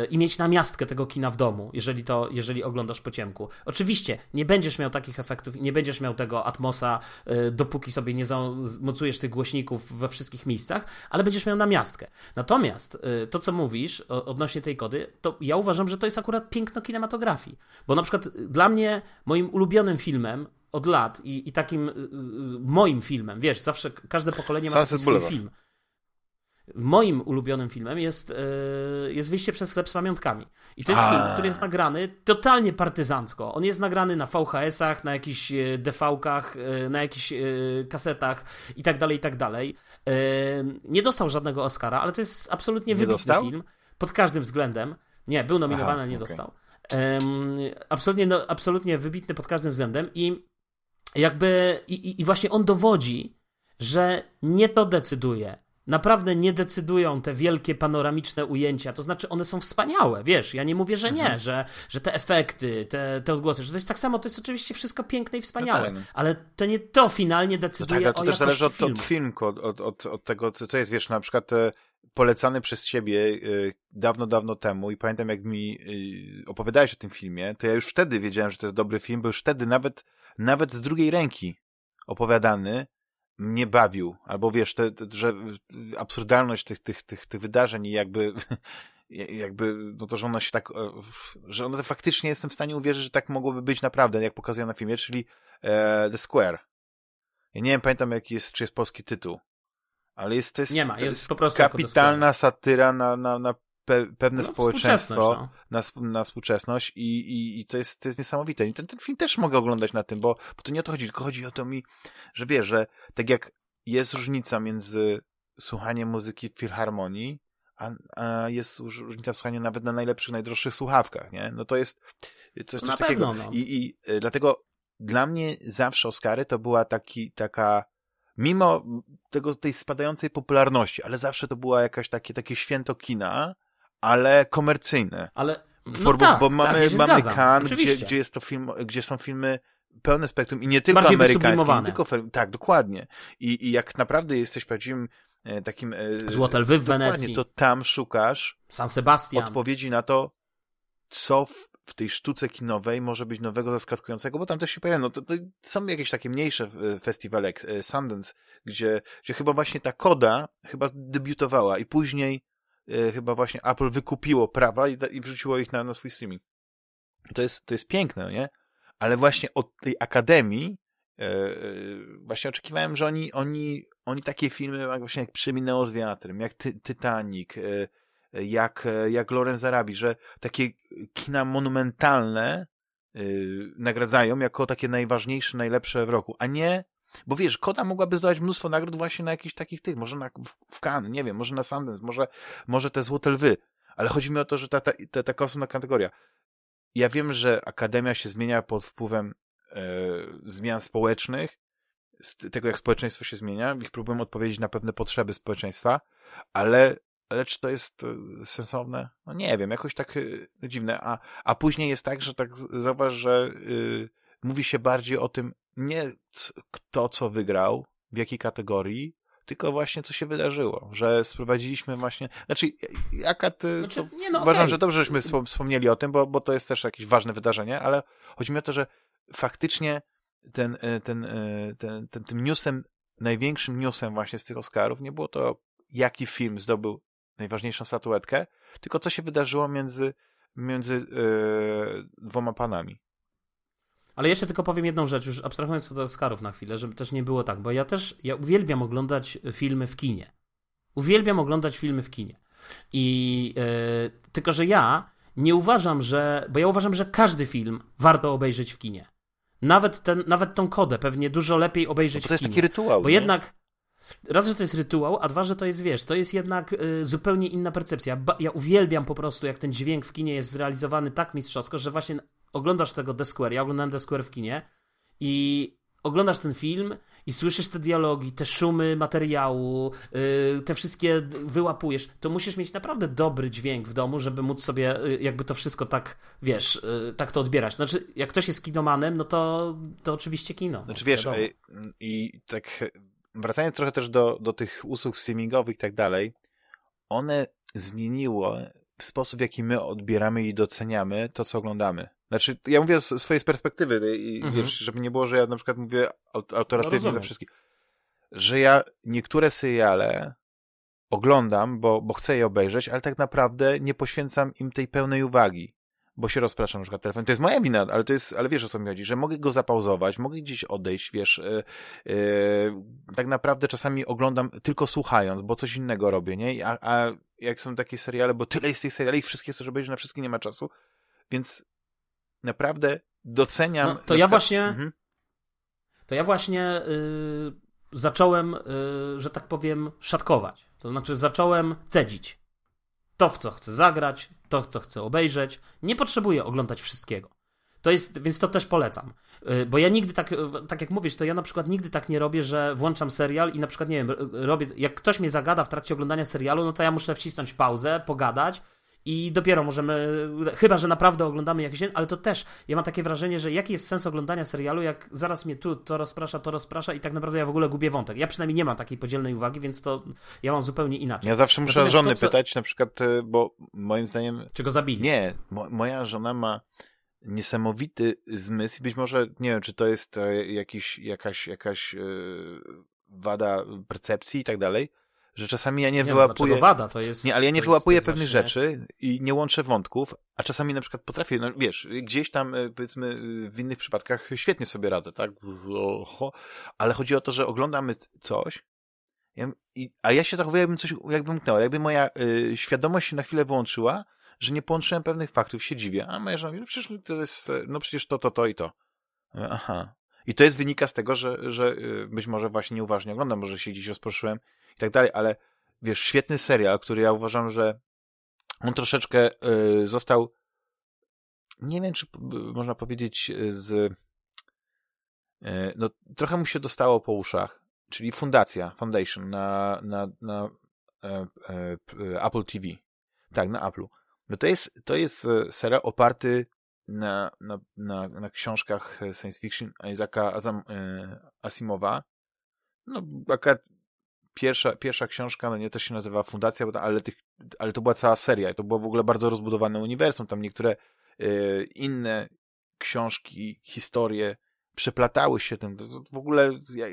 i mieć namiastkę tego kina w domu, jeżeli to, jeżeli oglądasz po ciemku. Oczywiście nie będziesz miał takich efektów nie będziesz miał tego atmosa, yy, dopóki sobie nie zamocujesz tych głośników we wszystkich miejscach, ale będziesz miał namiastkę. Natomiast to, co mówisz odnośnie tej kody, to ja uważam, że to jest akurat piękno kinematografii. Bo na przykład dla mnie, moim ulubionym filmem od lat i, i takim y, y, moim filmem, wiesz, zawsze każde pokolenie ma swój Boulevard. film. Moim ulubionym filmem jest, yy, jest Wyjście przez sklep z pamiątkami. I to jest A. film, który jest nagrany totalnie partyzancko. On jest nagrany na VHS-ach, na jakichś y, DV-kach, yy, na jakichś kasetach i tak dalej, i tak dalej. Nie dostał żadnego Oscara, ale to jest absolutnie nie wybitny dostał? film. Pod każdym względem. Nie, był nominowany, ale nie okay. dostał. absolutnie, no, absolutnie wybitny pod każdym względem i jakby i, i właśnie on dowodzi, że nie to decyduje. Naprawdę nie decydują te wielkie panoramiczne ujęcia. To znaczy, one są wspaniałe, wiesz. Ja nie mówię, że nie, mhm. że, że te efekty, te, te odgłosy, że to jest tak samo, to jest oczywiście wszystko piękne i wspaniałe. No tak. Ale to nie to finalnie decyduje no tak, to też zależy od, filmu. od filmku, od, od, od tego, co jest, wiesz, na przykład e, polecany przez ciebie e, dawno, dawno temu i pamiętam, jak mi e, opowiadałeś o tym filmie, to ja już wtedy wiedziałem, że to jest dobry film, bo już wtedy nawet nawet z drugiej ręki opowiadany mnie bawił, albo wiesz, te, te, że absurdalność tych, tych, tych, tych wydarzeń i jakby, jakby, no to, że ono się tak, e, że ono faktycznie jestem w stanie uwierzyć, że tak mogłoby być naprawdę, jak pokazują na filmie, czyli e, The Square. Ja nie wiem, pamiętam jaki jest, czy jest polski tytuł, ale jest, to jest, nie ma, jest, jest po prostu kapitalna satyra na, na, na pe, pewne no, społeczeństwo no. na, na współczesność i, i, i to, jest, to jest niesamowite. I ten, ten film też mogę oglądać na tym, bo, bo to nie o to chodzi, tylko chodzi o to mi, że wiesz, że tak jak jest różnica między słuchaniem muzyki w filharmonii, a, a jest różnica w słuchaniu nawet na najlepszych, najdroższych słuchawkach, nie? No to jest, jest coś takiego. Pewno, no. I, I y, dlatego dla mnie zawsze Oscary to była taki, taka mimo tego, tej spadającej popularności, ale zawsze to była jakaś takie, takie święto kina, ale komercyjne. Ale no tak, bo mamy, tak, mamy Cannes, gdzie, gdzie jest to film, gdzie są filmy pełne spektrum i nie tylko Bardziej amerykańskie, nie tylko tak, dokładnie. I, I jak naprawdę jesteś prawdziwym e, takim... E, Złote lwy w Wenecji. to tam szukasz San Sebastian. odpowiedzi na to, co w, w, tej sztuce kinowej może być nowego, zaskakującego, bo tam też się pojawia, no to, to są jakieś takie mniejsze e, festiwale, jak Sundance, gdzie, gdzie chyba właśnie ta koda chyba debiutowała i później E, chyba właśnie Apple wykupiło prawa i, i wrzuciło ich na, na swój streaming. To jest, to jest piękne, nie? Ale właśnie od tej akademii e, e, właśnie oczekiwałem, że oni, oni, oni takie filmy jak właśnie jak Przeminęło z wiatrem, jak Ty, Titanic, jak, jak Lorenz Arabi, że takie kina monumentalne nagradzają jako takie najważniejsze, najlepsze w roku, a nie bo wiesz, Koda mogłaby zdobyć mnóstwo nagród właśnie na jakichś takich tych, może na, w, w Cannes, nie wiem, może na Sundance, może, może te Złote Lwy, ale chodzi mi o to, że ta, ta, ta, taka osobna kategoria. Ja wiem, że Akademia się zmienia pod wpływem e, zmian społecznych, tego jak społeczeństwo się zmienia, ich próbują odpowiedzieć na pewne potrzeby społeczeństwa, ale, ale czy to jest e, sensowne? No nie wiem, jakoś tak e, dziwne. A, a później jest tak, że tak zauważ, że y, mówi się bardziej o tym, nie kto co wygrał, w jakiej kategorii, tylko właśnie co się wydarzyło, że sprowadziliśmy właśnie, znaczy jaka ty, znaczy, no, uważam, okay. że dobrze, żeśmy wspomnieli o tym, bo, bo to jest też jakieś ważne wydarzenie, ale chodzi mi o to, że faktycznie ten, e, ten, e, ten, ten, tym newsem, największym newsem właśnie z tych Oscarów nie było to, jaki film zdobył najważniejszą statuetkę, tylko co się wydarzyło między, między yy, dwoma panami. Ale jeszcze tylko powiem jedną rzecz, już abstrahując od Oscarów na chwilę, żeby też nie było tak, bo ja też, ja uwielbiam oglądać filmy w kinie. Uwielbiam oglądać filmy w kinie. I yy, tylko, że ja nie uważam, że, bo ja uważam, że każdy film warto obejrzeć w kinie. Nawet, ten, nawet tą kodę pewnie dużo lepiej obejrzeć no to w kinie. To jest taki rytuał. Bo nie? jednak, raz, że to jest rytuał, a dwa, że to jest, wiesz, to jest jednak y, zupełnie inna percepcja. Ba ja uwielbiam po prostu, jak ten dźwięk w kinie jest zrealizowany tak mistrzowsko, że właśnie oglądasz tego The Square, ja oglądałem The Square w kinie i oglądasz ten film i słyszysz te dialogi, te szumy materiału, yy, te wszystkie wyłapujesz, to musisz mieć naprawdę dobry dźwięk w domu, żeby móc sobie yy, jakby to wszystko tak, wiesz, yy, tak to odbierać. Znaczy, jak ktoś jest kinomanem, no to, to oczywiście kino. Znaczy, wiesz, i, i tak wracając trochę też do, do tych usług streamingowych i tak dalej, one zmieniły sposób, w jaki my odbieramy i doceniamy to, co oglądamy. Znaczy, ja mówię z swojej perspektywy, i, mhm. wiesz, żeby nie było, że ja na przykład mówię autoratywnie no, za wszystkich, że ja niektóre seriale oglądam, bo, bo chcę je obejrzeć, ale tak naprawdę nie poświęcam im tej pełnej uwagi, bo się rozpraszam na przykład telefon. To jest moja wina, ale to jest, ale wiesz o co mi chodzi, że mogę go zapauzować, mogę gdzieś odejść, wiesz, yy, yy, tak naprawdę czasami oglądam tylko słuchając, bo coś innego robię, nie? A, a jak są takie seriale, bo tyle jest tych seriali i wszystkie chcesz obejrzeć, na wszystkie nie ma czasu, więc naprawdę doceniam. No, to ja przykład... właśnie. Mhm. To ja właśnie yy, zacząłem, yy, że tak powiem, szatkować. To znaczy, zacząłem cedzić. To, w co chcę zagrać, to, co chcę obejrzeć. Nie potrzebuję oglądać wszystkiego. To jest, więc to też polecam. Y, bo ja nigdy tak, tak jak mówisz, to ja na przykład nigdy tak nie robię, że włączam serial i na przykład, nie wiem, robię, jak ktoś mnie zagada w trakcie oglądania serialu, no to ja muszę wcisnąć pauzę, pogadać i dopiero możemy, chyba że naprawdę oglądamy jakiś, ale to też, ja mam takie wrażenie, że jaki jest sens oglądania serialu, jak zaraz mnie tu to rozprasza, to rozprasza i tak naprawdę ja w ogóle gubię wątek. Ja przynajmniej nie mam takiej podzielnej uwagi, więc to ja mam zupełnie inaczej. Ja zawsze muszę Natomiast żony to, co... pytać, na przykład, y, bo moim zdaniem... Czy go zabili? Nie, mo moja żona ma niesamowity zmysł być może, nie wiem, czy to jest e, jakiś, jakaś, jakaś yy, wada percepcji i tak dalej, że czasami ja nie, nie no, wyłapuję... wada, to jest... Nie, ale ja nie wyłapuję jest, pewnych właśnie... rzeczy i nie łączę wątków, a czasami na przykład potrafię, no wiesz, gdzieś tam, e, powiedzmy, w innych przypadkach świetnie sobie radzę, tak? Ale chodzi o to, że oglądamy coś, a ja się zachowuję, jakbym coś, jakbym mknęła, jakby moja świadomość się na chwilę wyłączyła, że nie połączyłem pewnych faktów, się dziwię. A moja żona mówi, no przecież to jest, no przecież to, to, to i to. Aha. I to jest wynika z tego, że, że y, być może właśnie nieuważnie oglądam, może się gdzieś rozproszyłem i tak dalej, ale wiesz, świetny serial, który ja uważam, że on troszeczkę y, został nie wiem, czy można powiedzieć y, z no, trochę mu się dostało po uszach, czyli Fundacja, Foundation na, na, na e, e, Apple TV. Tak, na Apple'u. No to jest, to jest e, serial oparty na, na, na, na książkach science fiction Isaaca Azam, Asimowa. No, akurat pierwsza, pierwsza książka, no nie, to się nazywa Fundacja, ale, tych, ale to była cała seria i to było w ogóle bardzo rozbudowane uniwersum. Tam niektóre inne książki, historie przeplatały się tym. To, w ogóle, ja,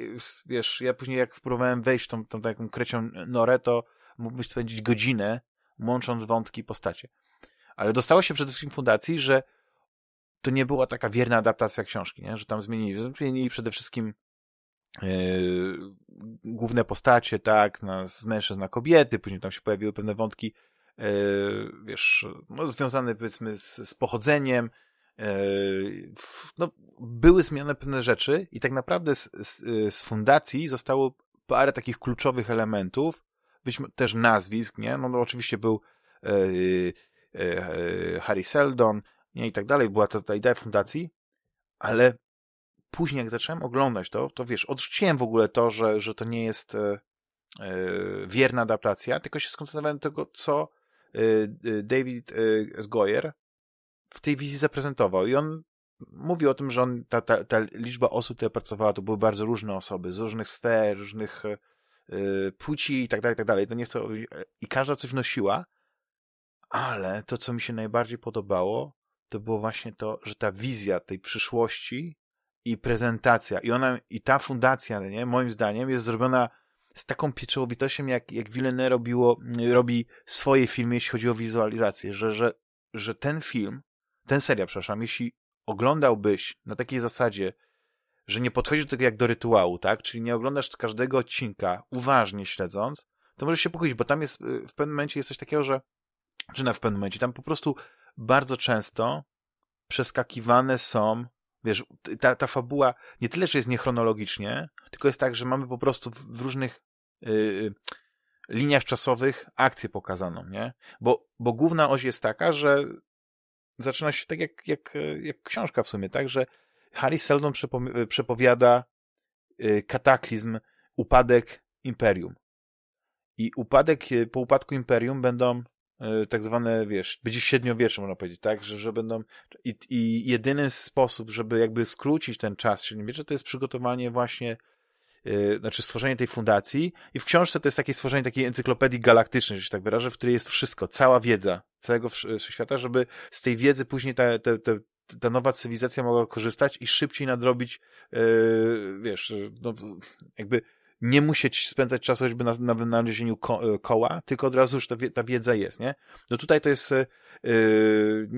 wiesz, ja później jak próbowałem wejść w tą, tą taką krecią norę, to mógłbyś spędzić godzinę łącząc wątki postacie. Ale dostało się przede wszystkim fundacji, że to nie była taka wierna adaptacja książki, nie? że tam zmienili. Zmienili przede wszystkim Yy, główne postacie, tak, na, z mężczyzn na kobiety, później tam się pojawiły pewne wątki, yy, wiesz, no, związane powiedzmy z, z pochodzeniem, yy, no, były zmienione pewne rzeczy i tak naprawdę z, z, z fundacji zostało parę takich kluczowych elementów, być też nazwisk, nie? No, no oczywiście był Harry Seldon, nie, i tak dalej, była ta, ta idea fundacji, ale później jak zacząłem oglądać to, to wiesz, odrzuciłem w ogóle to, że, że to nie jest e, e, wierna adaptacja, tylko się skoncentrowałem na tego, co e, e David e, Goyer w tej wizji zaprezentował. I on mówi o tym, że on, ta, ta, ta liczba osób, które pracowała, to były bardzo różne osoby, z różnych sfer, różnych e, płci i tak dalej, tak dalej. To nie chcę, I każda coś wnosiła, ale to, co mi się najbardziej podobało, to było właśnie to, że ta wizja tej przyszłości i prezentacja. I ona, i ta fundacja, nie, moim zdaniem, jest zrobiona z taką pieczołowitością, jak, jak Villeneuve robiło, robi swoje filmy, jeśli chodzi o wizualizację, że, że, że ten film, ten serial, przepraszam, jeśli oglądałbyś na takiej zasadzie, że nie podchodzisz do tego jak do rytuału, tak? Czyli nie oglądasz każdego odcinka uważnie śledząc, to możesz się pochylić, bo tam jest, w pewnym momencie jest coś takiego, że, czy na w pewnym momencie, tam po prostu bardzo często przeskakiwane są Wiesz, ta, ta fabuła nie tyle, że jest niechronologicznie, tylko jest tak, że mamy po prostu w, w różnych yy, liniach czasowych akcję pokazaną, nie? Bo, bo główna oś jest taka, że zaczyna się tak jak, jak, jak książka w sumie, tak, że Harry Seldon przepowiada y, kataklizm, upadek imperium. I upadek, y, po upadku imperium będą y, tak zwane, wiesz, będzie średniowiecze, można powiedzieć, tak, że, że będą i, i jedyny sposób, żeby jakby skrócić ten czas średniowiecze, to jest przygotowanie właśnie Yy, znaczy stworzenie tej fundacji. I w książce to jest takie stworzenie takiej encyklopedii galaktycznej, że się tak wyrażę, w której jest wszystko, cała wiedza całego wszechświata, żeby z tej wiedzy później ta, ta, ta, ta nowa cywilizacja mogła korzystać i szybciej nadrobić, yy, wiesz, no, jakby nie musieć spędzać czasu choćby na, na wynalezieniu ko e, koła, tylko od razu już ta, ta wiedza jest, nie? No tutaj to jest yy,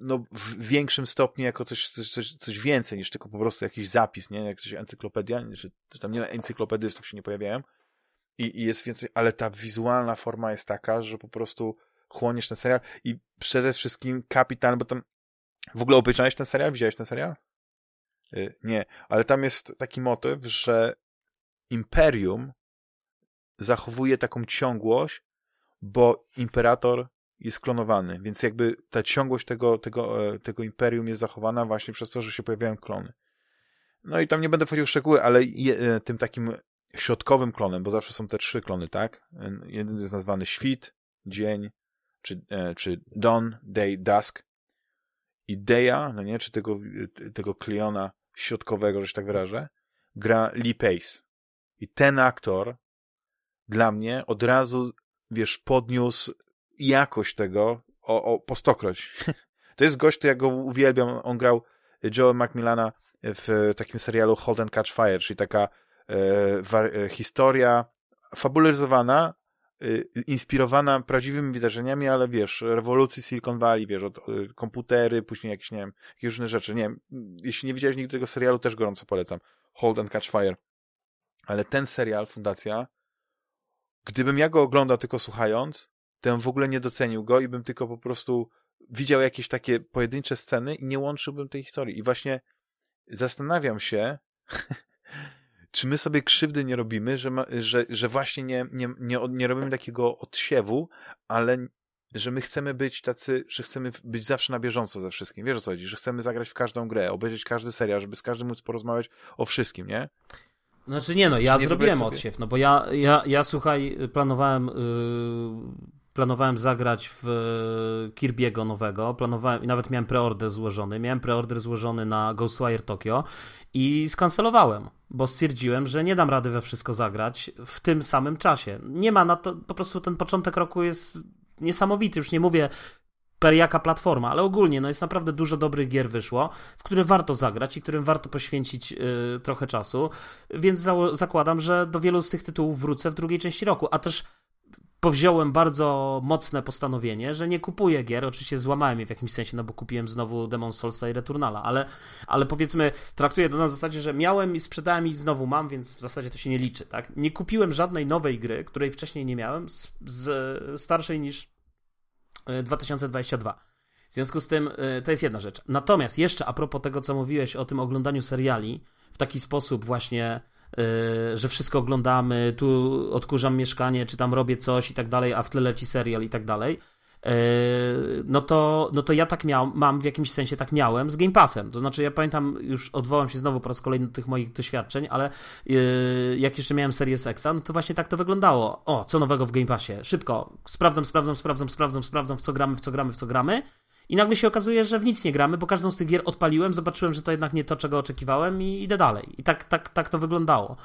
no, w większym stopniu jako coś, coś, coś więcej niż tylko po prostu jakiś zapis, nie? Jak coś encyklopedia, że tam nie ma encyklopedystów się nie pojawiają i, i jest więcej, ale ta wizualna forma jest taka, że po prostu chłoniesz ten serial i przede wszystkim kapitan, bo tam w ogóle obejrzałeś ten serial? Widziałeś ten serial? Nie, ale tam jest taki motyw, że imperium zachowuje taką ciągłość, bo imperator jest klonowany, więc jakby ta ciągłość tego, tego, e, tego imperium jest zachowana właśnie przez to, że się pojawiają klony. No i tam nie będę wchodził w szczegóły, ale je, e, tym takim środkowym klonem, bo zawsze są te trzy klony, tak? Jeden jest nazwany świt, dzień, czy, e, czy dawn, day, dusk. I Deja, no nie, czy tego, tego kliona środkowego, że się tak wyrażę, gra Lee Pace. I ten aktor dla mnie od razu, wiesz, podniósł jakość tego o, o po stokroć. to jest gość, to ja go uwielbiam. On grał Joe Macmillana w takim serialu Hold and Catch Fire, czyli taka e, e, historia fabularyzowana, e, inspirowana prawdziwymi wydarzeniami, ale wiesz, rewolucji Silicon Valley, wiesz, od, e, komputery, później jakieś, nie wiem, różne rzeczy. Nie wiem, jeśli nie widziałeś nigdy tego serialu, też gorąco polecam. Hold and Catch Fire. Ale ten serial, Fundacja, gdybym ja go oglądał tylko słuchając, to bym w ogóle nie docenił go i bym tylko po prostu widział jakieś takie pojedyncze sceny i nie łączyłbym tej historii. I właśnie zastanawiam się, czy my sobie krzywdy nie robimy, że, ma, że, że właśnie nie, nie, nie, nie robimy takiego odsiewu, ale że my chcemy być tacy, że chcemy być zawsze na bieżąco ze wszystkim. Wiesz o co chodzi? Że chcemy zagrać w każdą grę, obejrzeć każdy serial, żeby z każdym móc porozmawiać o wszystkim, nie? Znaczy nie no, ja nie zrobiłem odsiew, no bo ja, ja, ja słuchaj, planowałem yy, planowałem zagrać w e, Kirby'ego nowego, planowałem i nawet miałem preorder złożony, miałem preorder złożony na Ghostwire Tokyo i skancelowałem, bo stwierdziłem, że nie dam rady we wszystko zagrać w tym samym czasie. Nie ma na to, po prostu ten początek roku jest niesamowity, już nie mówię per jaka platforma, ale ogólnie no jest naprawdę dużo dobrych gier wyszło, w które warto zagrać i którym warto poświęcić yy, trochę czasu, więc za zakładam, że do wielu z tych tytułów wrócę w drugiej części roku, a też powziąłem bardzo mocne postanowienie, że nie kupuję gier. Oczywiście złamałem je w jakimś sensie, no bo kupiłem znowu Demon Soulsa i Returnala, ale, ale powiedzmy, traktuję to na zasadzie, że miałem i sprzedałem i znowu mam, więc w zasadzie to się nie liczy, tak? Nie kupiłem żadnej nowej gry, której wcześniej nie miałem, z, z starszej niż 2022. E, w związku z tym e, to jest jedna rzecz. Natomiast jeszcze a propos tego, co mówiłeś o tym oglądaniu seriali w taki sposób właśnie Y, że wszystko oglądamy, tu odkurzam mieszkanie, czy tam robię coś i tak dalej, a w tle leci serial i tak dalej. Y, no to, no to ja tak miał, mam w jakimś sensie tak miałem z Game Passem. To znaczy, ja pamiętam, już odwołam się znowu po raz kolejny do tych moich doświadczeń, ale y, jak jeszcze miałem serię Sexa, no to właśnie tak to wyglądało. O, co nowego w Game Passie? Szybko, sprawdzam, sprawdzam, sprawdzam, sprawdzam, sprawdzam, w co gramy, w co gramy, w co gramy. I nagle się okazuje, że w nic nie gramy, bo każdą z tych gier odpaliłem, zobaczyłem, że to jednak nie to, czego oczekiwałem i idę dalej. I tak, tak, tak to wyglądało.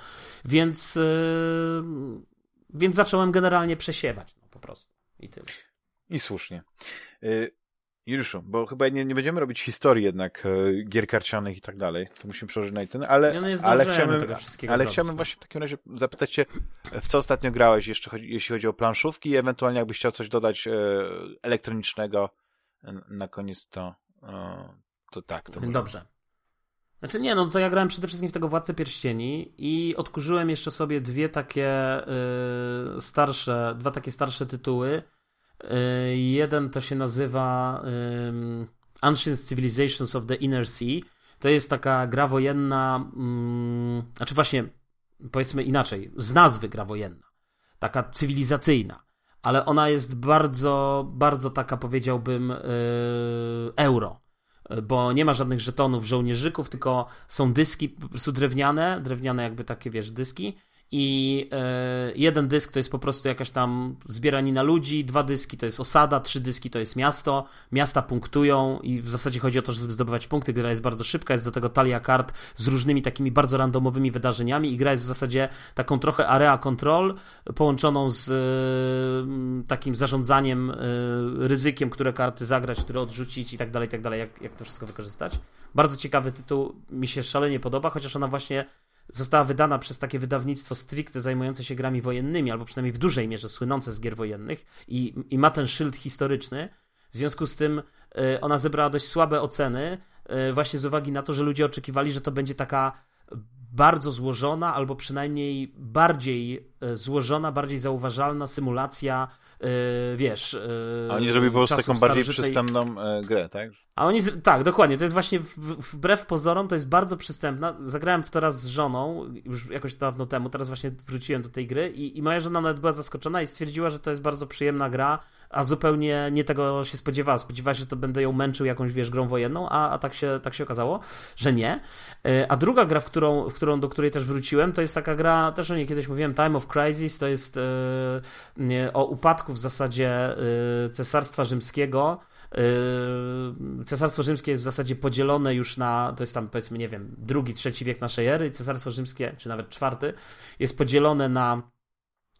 Więc, yy, więc zacząłem generalnie przesiewać, no, po prostu. I tyle. I słusznie. Yy, Juliuszu, bo chyba nie, nie będziemy robić historii jednak yy, gier karcianych i tak dalej. To musimy przełożyć na ten, ale, no ale chciałbym, ale zrobić, chciałbym właśnie w takim razie zapytać cię, w co ostatnio grałeś, jeszcze chodzi, jeśli chodzi o planszówki i ewentualnie jakbyś chciał coś dodać e, elektronicznego, na koniec to, to tak. To Dobrze. Znaczy nie, no to ja grałem przede wszystkim w tego Władcę Pierścieni i odkurzyłem jeszcze sobie dwie takie y, starsze, dwa takie starsze tytuły. Y, jeden to się nazywa y, Ancient Civilizations of the Inner Sea. To jest taka gra wojenna, y, znaczy właśnie powiedzmy inaczej, z nazwy gra wojenna. Taka cywilizacyjna ale ona jest bardzo, bardzo taka powiedziałbym yy, euro bo nie ma żadnych żetonów żołnierzyków, tylko są dyski po prostu drewniane, drewniane jakby takie, wiesz, dyski i e, jeden dysk to jest po prostu jakaś tam zbieranina ludzi, dwa dyski to jest osada, trzy dyski to jest miasto, miasta punktują i w zasadzie chodzi o to, żeby zdobywać punkty, gra jest bardzo szybka, jest do tego talia kart z różnymi takimi bardzo randomowymi wydarzeniami i gra jest w zasadzie taką trochę area control połączoną z e, takim zarządzaniem e, ryzykiem, które karty zagrać, które odrzucić i tak dalej, i tak dalej, jak, jak to wszystko wykorzystać. Bardzo ciekawy tytuł, mi się szalenie podoba, chociaż ona właśnie została wydana przez takie wydawnictwo stricte zajmujące się grami wojennymi, albo przynajmniej w dużej mierze słynące z gier wojennych i, i ma ten szyld historyczny. W związku z tym y, ona zebrała dość słabe oceny, y, właśnie z uwagi na to, że ludzie oczekiwali, że to będzie taka bardzo złożona, albo przynajmniej bardziej y, złożona, bardziej zauważalna symulacja, wiesz. A oni zrobili po prostu taką bardziej przystępną grę, tak? A oni, tak, dokładnie, to jest właśnie wbrew pozorom, to jest bardzo przystępna. Zagrałem w to raz z żoną, już jakoś dawno temu, teraz właśnie wróciłem do tej gry i, i moja żona nawet była zaskoczona i stwierdziła, że to jest bardzo przyjemna gra, a zupełnie nie tego się spodziewała. Spodziewała się, że to będę ją męczył jakąś, wiesz, grą wojenną, a, a tak, się, tak się okazało, że nie. E, a druga gra, w którą, w którą, do której też wróciłem, to jest taka gra, też o niej kiedyś mówiłem, Time of Crisis, to jest e, o upadku w zasadzie e, Cesarstwa Rzymskiego, Yy, Cesarstwo Rzymskie jest w zasadzie podzielone już na, to jest tam powiedzmy, nie wiem, drugi, trzeci wiek naszej ery, Cesarstwo Rzymskie, czy nawet czwarty, jest podzielone na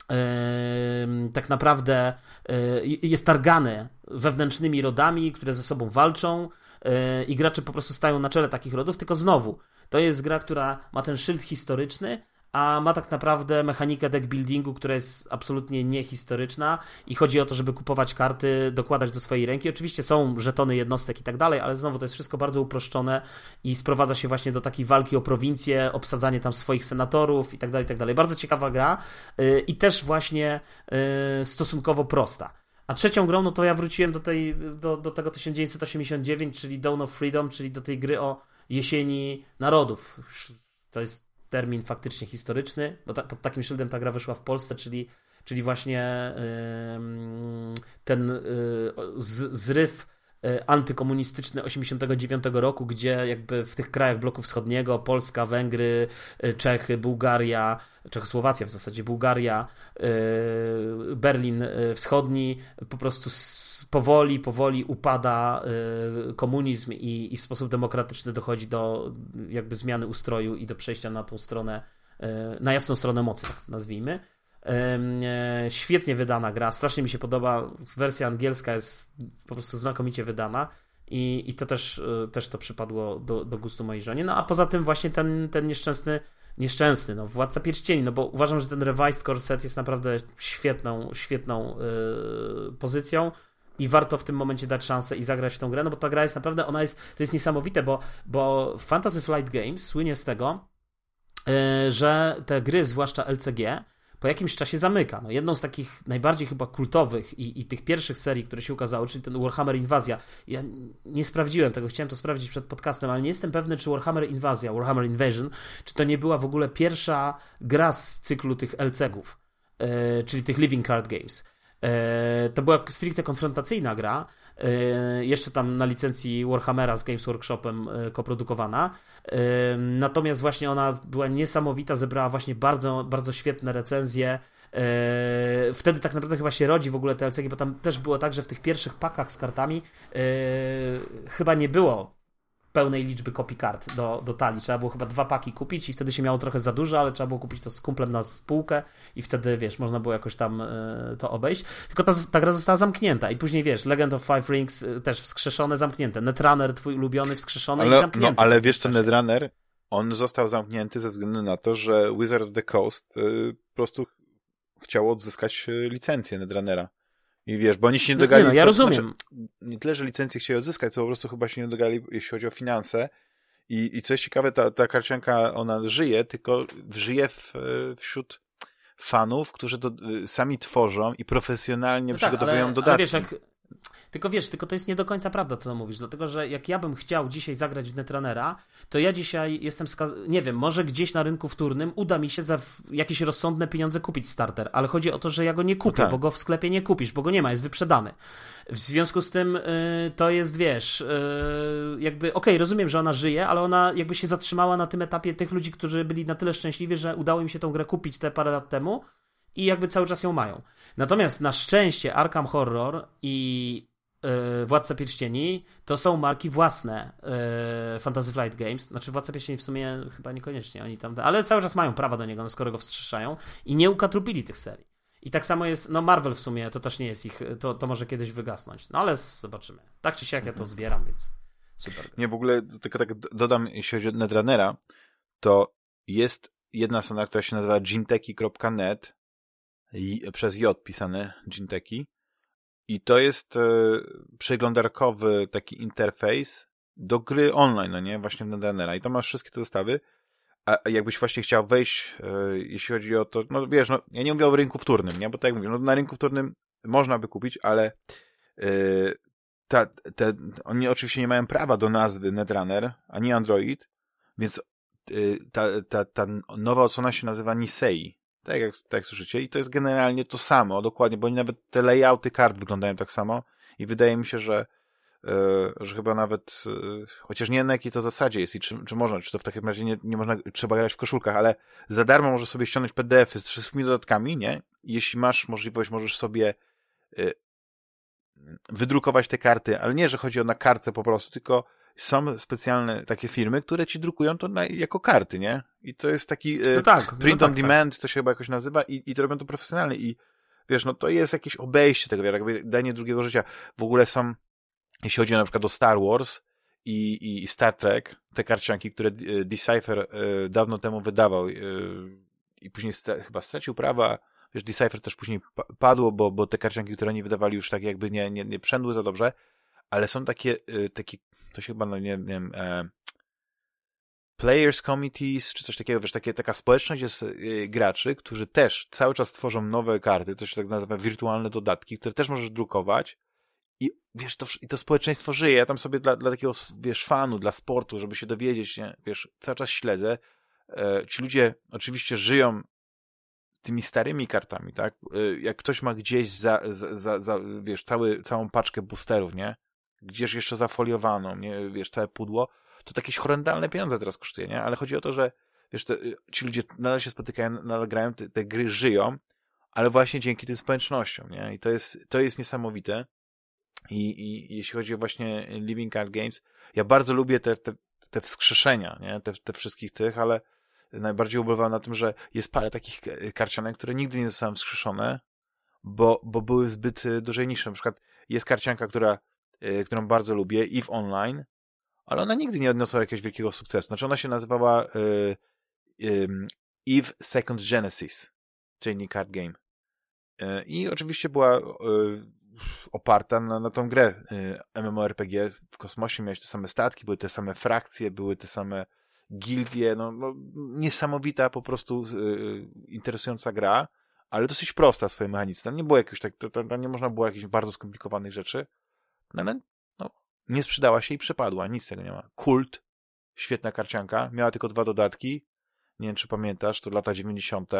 Yy, tak naprawdę yy, jest targane wewnętrznymi rodami, które ze sobą walczą yy, i gracze po prostu stają na czele takich rodów, tylko znowu, to jest gra, która ma ten szyld historyczny, a ma tak naprawdę mechanikę deck buildingu, która jest absolutnie niehistoryczna i chodzi o to, żeby kupować karty, dokładać do swojej ręki. Oczywiście są żetony jednostek i tak dalej, ale znowu to jest wszystko bardzo uproszczone i sprowadza się właśnie do takiej walki o prowincję, obsadzanie tam swoich senatorów i tak dalej, i tak dalej. Bardzo ciekawa gra y, i też właśnie y, stosunkowo prosta. A trzecią grą, no to ja wróciłem do, tej, do, do tego 1989, czyli Dawn of Freedom, czyli do tej gry o jesieni narodów. To jest termin faktycznie historyczny, bo ta, pod takim szyldem ta gra wyszła w Polsce, czyli, czyli właśnie ten z, zryw y, antykomunistyczny 89 roku, gdzie jakby w tych krajach bloku wschodniego, Polska, Węgry, y, Czechy, Bułgaria, Czechosłowacja w zasadzie, Bułgaria, y, Berlin Wschodni po prostu powoli, powoli upada komunizm i, i w sposób demokratyczny dochodzi do jakby zmiany ustroju i do przejścia na tą stronę, na jasną stronę mocy, tak nazwijmy. E, świetnie wydana gra, strasznie mi się podoba. Wersja angielska jest po prostu znakomicie wydana. I, i to też, y, też to przypadło do, do gustu mojej żonie. No a poza tym właśnie ten, ten nieszczęsny, nieszczęsny, no Władca Pierścieni, no bo uważam, że ten Revised Core Set jest naprawdę świetną, świetną yy, pozycją i warto w tym momencie dać szansę i zagrać w tą grę, no bo ta gra jest naprawdę, ona jest, to jest niesamowite, bo, bo Fantasy Flight Games słynie z tego, yy, że te gry, zwłaszcza LCG, po jakimś czasie zamyka. No, jedną z takich najbardziej chyba kultowych i, i tych pierwszych serii, które się ukazały, czyli ten Warhammer Inwazja. Ja nie sprawdziłem tego, chciałem to sprawdzić przed podcastem, ale nie jestem pewny, czy Warhammer Inwazja, Warhammer Invasion, czy to nie była w ogóle pierwsza gra z cyklu tych LCG-ów, yy, czyli tych Living Card Games. E, to była stricte konfrontacyjna gra, e, jeszcze tam na licencji Warhammera z Games Workshopem e, koprodukowana. Natomiast właśnie ona była niesamowita, zebrała właśnie bardzo, bardzo świetne recenzje. Wtedy tak naprawdę chyba się rodzi w ogóle TLC, bo tam też było tak, że w tych pierwszych pakach z kartami chyba nie było pełnej liczby kopii kart do, do talii. Trzeba było chyba dwa paki kupić i wtedy się miało trochę za dużo, ale trzeba było kupić to z kumplem na spółkę i wtedy, wiesz, można było jakoś tam y, to obejść. Tylko ta, ta gra została zamknięta i później, wiesz, Legend of Five Rings y, też wskrzeszone, zamknięte. Netrunner, twój ulubiony, wskrzeszony ale, i zamknięty. No, ale wiesz co, Netrunner, on został zamknięty ze względu na to, że Wizard of the Coast y, po prostu chciało odzyskać licencję Netrunnera. I wiesz, bo oni się nie no dogali. Nie, no, ja co, rozumiem. Znaczy, nie tyle, że licencję chcieli odzyskać, to po prostu chyba się nie dogali, jeśli chodzi o finanse. I, i co jest ciekawe, ta, ta karcianka, ona żyje, tylko żyje w, wśród fanów, którzy to, y, sami tworzą i profesjonalnie no tak, przygotowują ale, dodatki. Ale wiesz, jak, tylko wiesz, tylko to jest nie do końca prawda, co mówisz, dlatego że jak ja bym chciał dzisiaj zagrać w Netrunnera, to ja dzisiaj jestem, nie wiem, może gdzieś na rynku wtórnym uda mi się za jakieś rozsądne pieniądze kupić starter, ale chodzi o to, że ja go nie kupię, no tak. bo go w sklepie nie kupisz, bo go nie ma, jest wyprzedany. W związku z tym y, to jest, wiesz, y, jakby, okej, okay, rozumiem, że ona żyje, ale ona jakby się zatrzymała na tym etapie tych ludzi, którzy byli na tyle szczęśliwi, że udało im się tą grę kupić te parę lat temu i jakby cały czas ją mają. Natomiast na szczęście Arkham Horror i yy, Władca Pierścieni to są marki własne yy, Fantasy Flight Games. Znaczy Władca Pierścieni w sumie chyba niekoniecznie oni tam, ale cały czas mają prawo do niego, no skoro go wstrzeszają i nie ukatrupili tych serii. I tak samo jest, no Marvel w sumie to też nie jest ich, to, to może kiedyś wygasnąć. No ale zobaczymy. Tak czy siak ja to zbieram, więc super. Nie, w ogóle tylko tak dodam, jeśli chodzi o Netrunnera, to jest jedna strona, która się nazywa ginteki.net przez J pisane Ginteki i to jest e, przeglądarkowy taki interfejs do gry online, no nie? Właśnie w i to masz wszystkie te zestawy a jakbyś właśnie chciał wejść, e, jeśli chodzi o to, no wiesz, no, ja nie mówię o rynku wtórnym, nie? Bo tak jak mówię, no, na rynku wtórnym można by kupić, ale e, ta, te, oni oczywiście nie mają prawa do nazwy Netrunner, ani Android, więc e, ta, ta, ta nowa odsłona się nazywa Nisei. Tak jak, tak jak słyszycie. I to jest generalnie to samo, dokładnie, bo nawet te layouty kart wyglądają tak samo i wydaje mi się, że E, że chyba nawet, e, chociaż nie na jakiej to zasadzie jest i czy, czy można, czy to w takim razie nie, nie można, trzeba grać w koszulkach, ale za darmo możesz sobie ściągnąć PDF-y z wszystkimi dodatkami, nie? Jeśli masz możliwość, możesz sobie e, wydrukować te karty, ale nie, że chodzi o na kartę po prostu, tylko są specjalne takie firmy, które ci drukują to na, jako karty, nie? I to jest taki no tak, print no on tak, tak. demand, tak. to się chyba jakoś nazywa i, i to robią to profesjonalnie i wiesz, no to jest jakieś obejście tego, jakby danie drugiego życia. W ogóle są jeśli chodzi na przykład o Star Wars i, i Star Trek, te karcianki, które e, Decipher e, dawno temu wydawał e, i później chyba stracił prawa, wiesz, Decipher też później padło, bo, bo te karcianki, które oni wydawali już tak jakby nie, nie, nie przędły za dobrze, ale są takie, takie to się chyba, no nie, wiem, players committees, czy coś takiego, wiesz, takie, taka społeczność jest graczy, którzy też cały czas tworzą nowe karty, się tak nazywa wirtualne dodatki, które też możesz drukować i wiesz, to, i to społeczeństwo żyje. Ja tam sobie dla, dla takiego, wiesz, fanu, dla sportu, żeby się dowiedzieć, nie? wiesz, cały czas śledzę. E, ci ludzie oczywiście żyją tymi starymi kartami, tak? E, jak ktoś ma gdzieś za, za, za, za, wiesz, cały, całą paczkę boosterów, nie? Gdzieś jeszcze zafoliowaną, nie? Wiesz, całe pudło, to jakieś horrendalne pieniądze teraz kosztuje, nie? Ale chodzi o to, że wiesz, te, ci ludzie nadal się spotykają, nadal grają, te, te gry żyją, ale właśnie dzięki tym społecznościom, nie? I to jest, to jest niesamowite. I, i jeśli chodzi o właśnie Living Card Games, ja bardzo lubię te, te, te wskrzeszenia, nie? Te, te wszystkich tych, ale najbardziej ubolewam na tym, że jest parę takich karcianek, które nigdy nie zostały wskrzeszone, bo, bo były zbyt y, dużej niższe. Na przykład jest karcianka, która, y, którą bardzo lubię, EVE Online, ale ona nigdy nie odniosła jakiegoś wielkiego sukcesu. Znaczy ona się nazywała y, y, EVE Second Genesis, czyli card game. Y, I oczywiście była y, oparta na, na tą grę y, MMORPG w kosmosie. Miałeś te same statki, były te same frakcje, były te same gildie, no, no niesamowita po prostu y, interesująca gra, ale dosyć prosta w swojej mechanice. Tam nie było jakiegoś tak, tam, tam nie można było jakichś bardzo skomplikowanych rzeczy, no ale no, nie sprzedała się i przepadła, nic tego nie ma. Kult, świetna karcianka, miała tylko dwa dodatki, nie wiem czy pamiętasz, to lata 90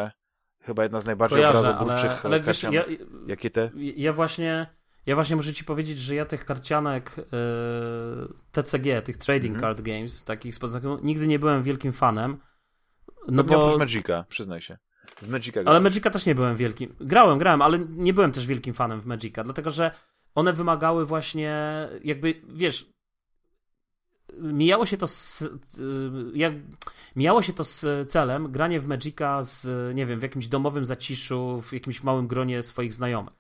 chyba jedna z najbardziej obrazobórczych ale, ale wiesz, ja, Jakie te? Ja właśnie, ja właśnie muszę ci powiedzieć, że ja tych karcianek yy, TCG, tych Trading mhm. Card Games, takich z nigdy nie byłem wielkim fanem. No, no bo... Magica, przyznaj się. W Magica ale Magica też nie byłem wielkim. Grałem, grałem, ale nie byłem też wielkim fanem w Magica, dlatego że one wymagały właśnie, jakby, wiesz, mijało się to z, jak, mijało się to z celem granie w Magica z, nie wiem, w jakimś domowym zaciszu, w jakimś małym gronie swoich znajomych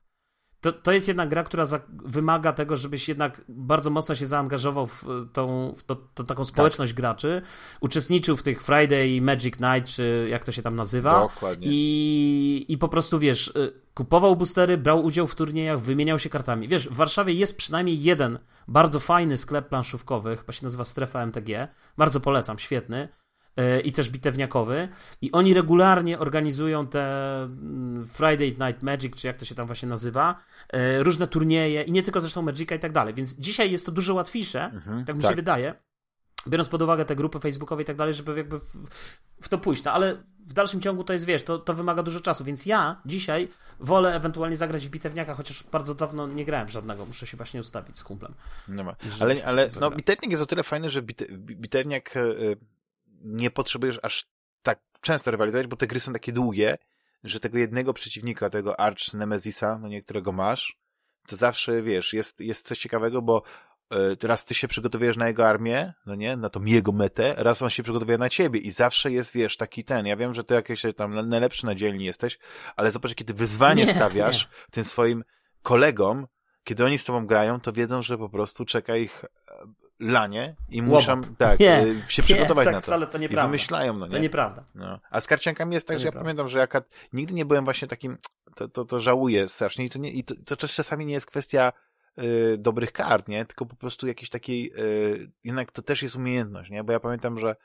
to, to jest jednak gra, która za, wymaga tego, żebyś jednak bardzo mocno się zaangażował w tą, w to, to taką społeczność tak. graczy, uczestniczył w tych Friday Magic Night, czy jak to się tam nazywa. Dokładnie. I, I po prostu, wiesz, y, kupował boostery, brał udział w turniejach, wymieniał się kartami. Wiesz, w Warszawie jest przynajmniej jeden bardzo fajny sklep planszówkowy, chyba się nazywa Strefa MTG. Bardzo polecam, świetny. I też bitewniakowy i oni regularnie organizują te mm, Friday Night Magic, czy jak to się tam właśnie nazywa, różne turnieje i nie tylko zresztą Magica i tak dalej, więc dzisiaj jest to dużo łatwiejsze, mhm, tak mi tak. się wydaje, biorąc pod uwagę te grupy facebookowe i tak dalej, żeby jakby w, w, to pójść. No ale w dalszym ciągu to jest, wiesz, to, to wymaga dużo czasu, więc ja dzisiaj wolę ewentualnie zagrać w bitewniaka, chociaż bardzo dawno nie grałem w żadnego, muszę się właśnie ustawić z kumplem. No ale, ale no, bitewnik jest o tyle fajny, że bite, bitewniak e, nie potrzebujesz aż tak często rywalizować, bo te gry są takie długie, że tego jednego przeciwnika, tego Arch Nemezisa, no niektórego masz, to zawsze, wiesz, jest, jest coś ciekawego, bo E, raz ty się przygotowujesz na jego armię, no nie, na tą jego metę, raz on się przygotowuje na ciebie i zawsze jest, wiesz, taki ten, ja wiem, że ty jakieś tam najlepszy na dzielni jesteś, ale zobacz, kiedy wyzwanie nie, stawiasz nie. tym swoim kolegom, kiedy oni z tobą grają, to wiedzą, że po prostu czeka ich e, lanie i muszą tak, nie, e, się przygotować tak na to. Wcale to nieprawda. I wymyślają, no nie? To nieprawda. No. A z karciankami jest tak, to że nieprawda. ja pamiętam, że ja nigdy nie byłem właśnie takim, to, to, to żałuję strasznie i to, nie, i to, to czasami nie jest kwestia y, dobrych kart, nie? Tylko po prostu jakiejś takiej, y, jednak to też jest umiejętność, nie? Bo ja pamiętam, że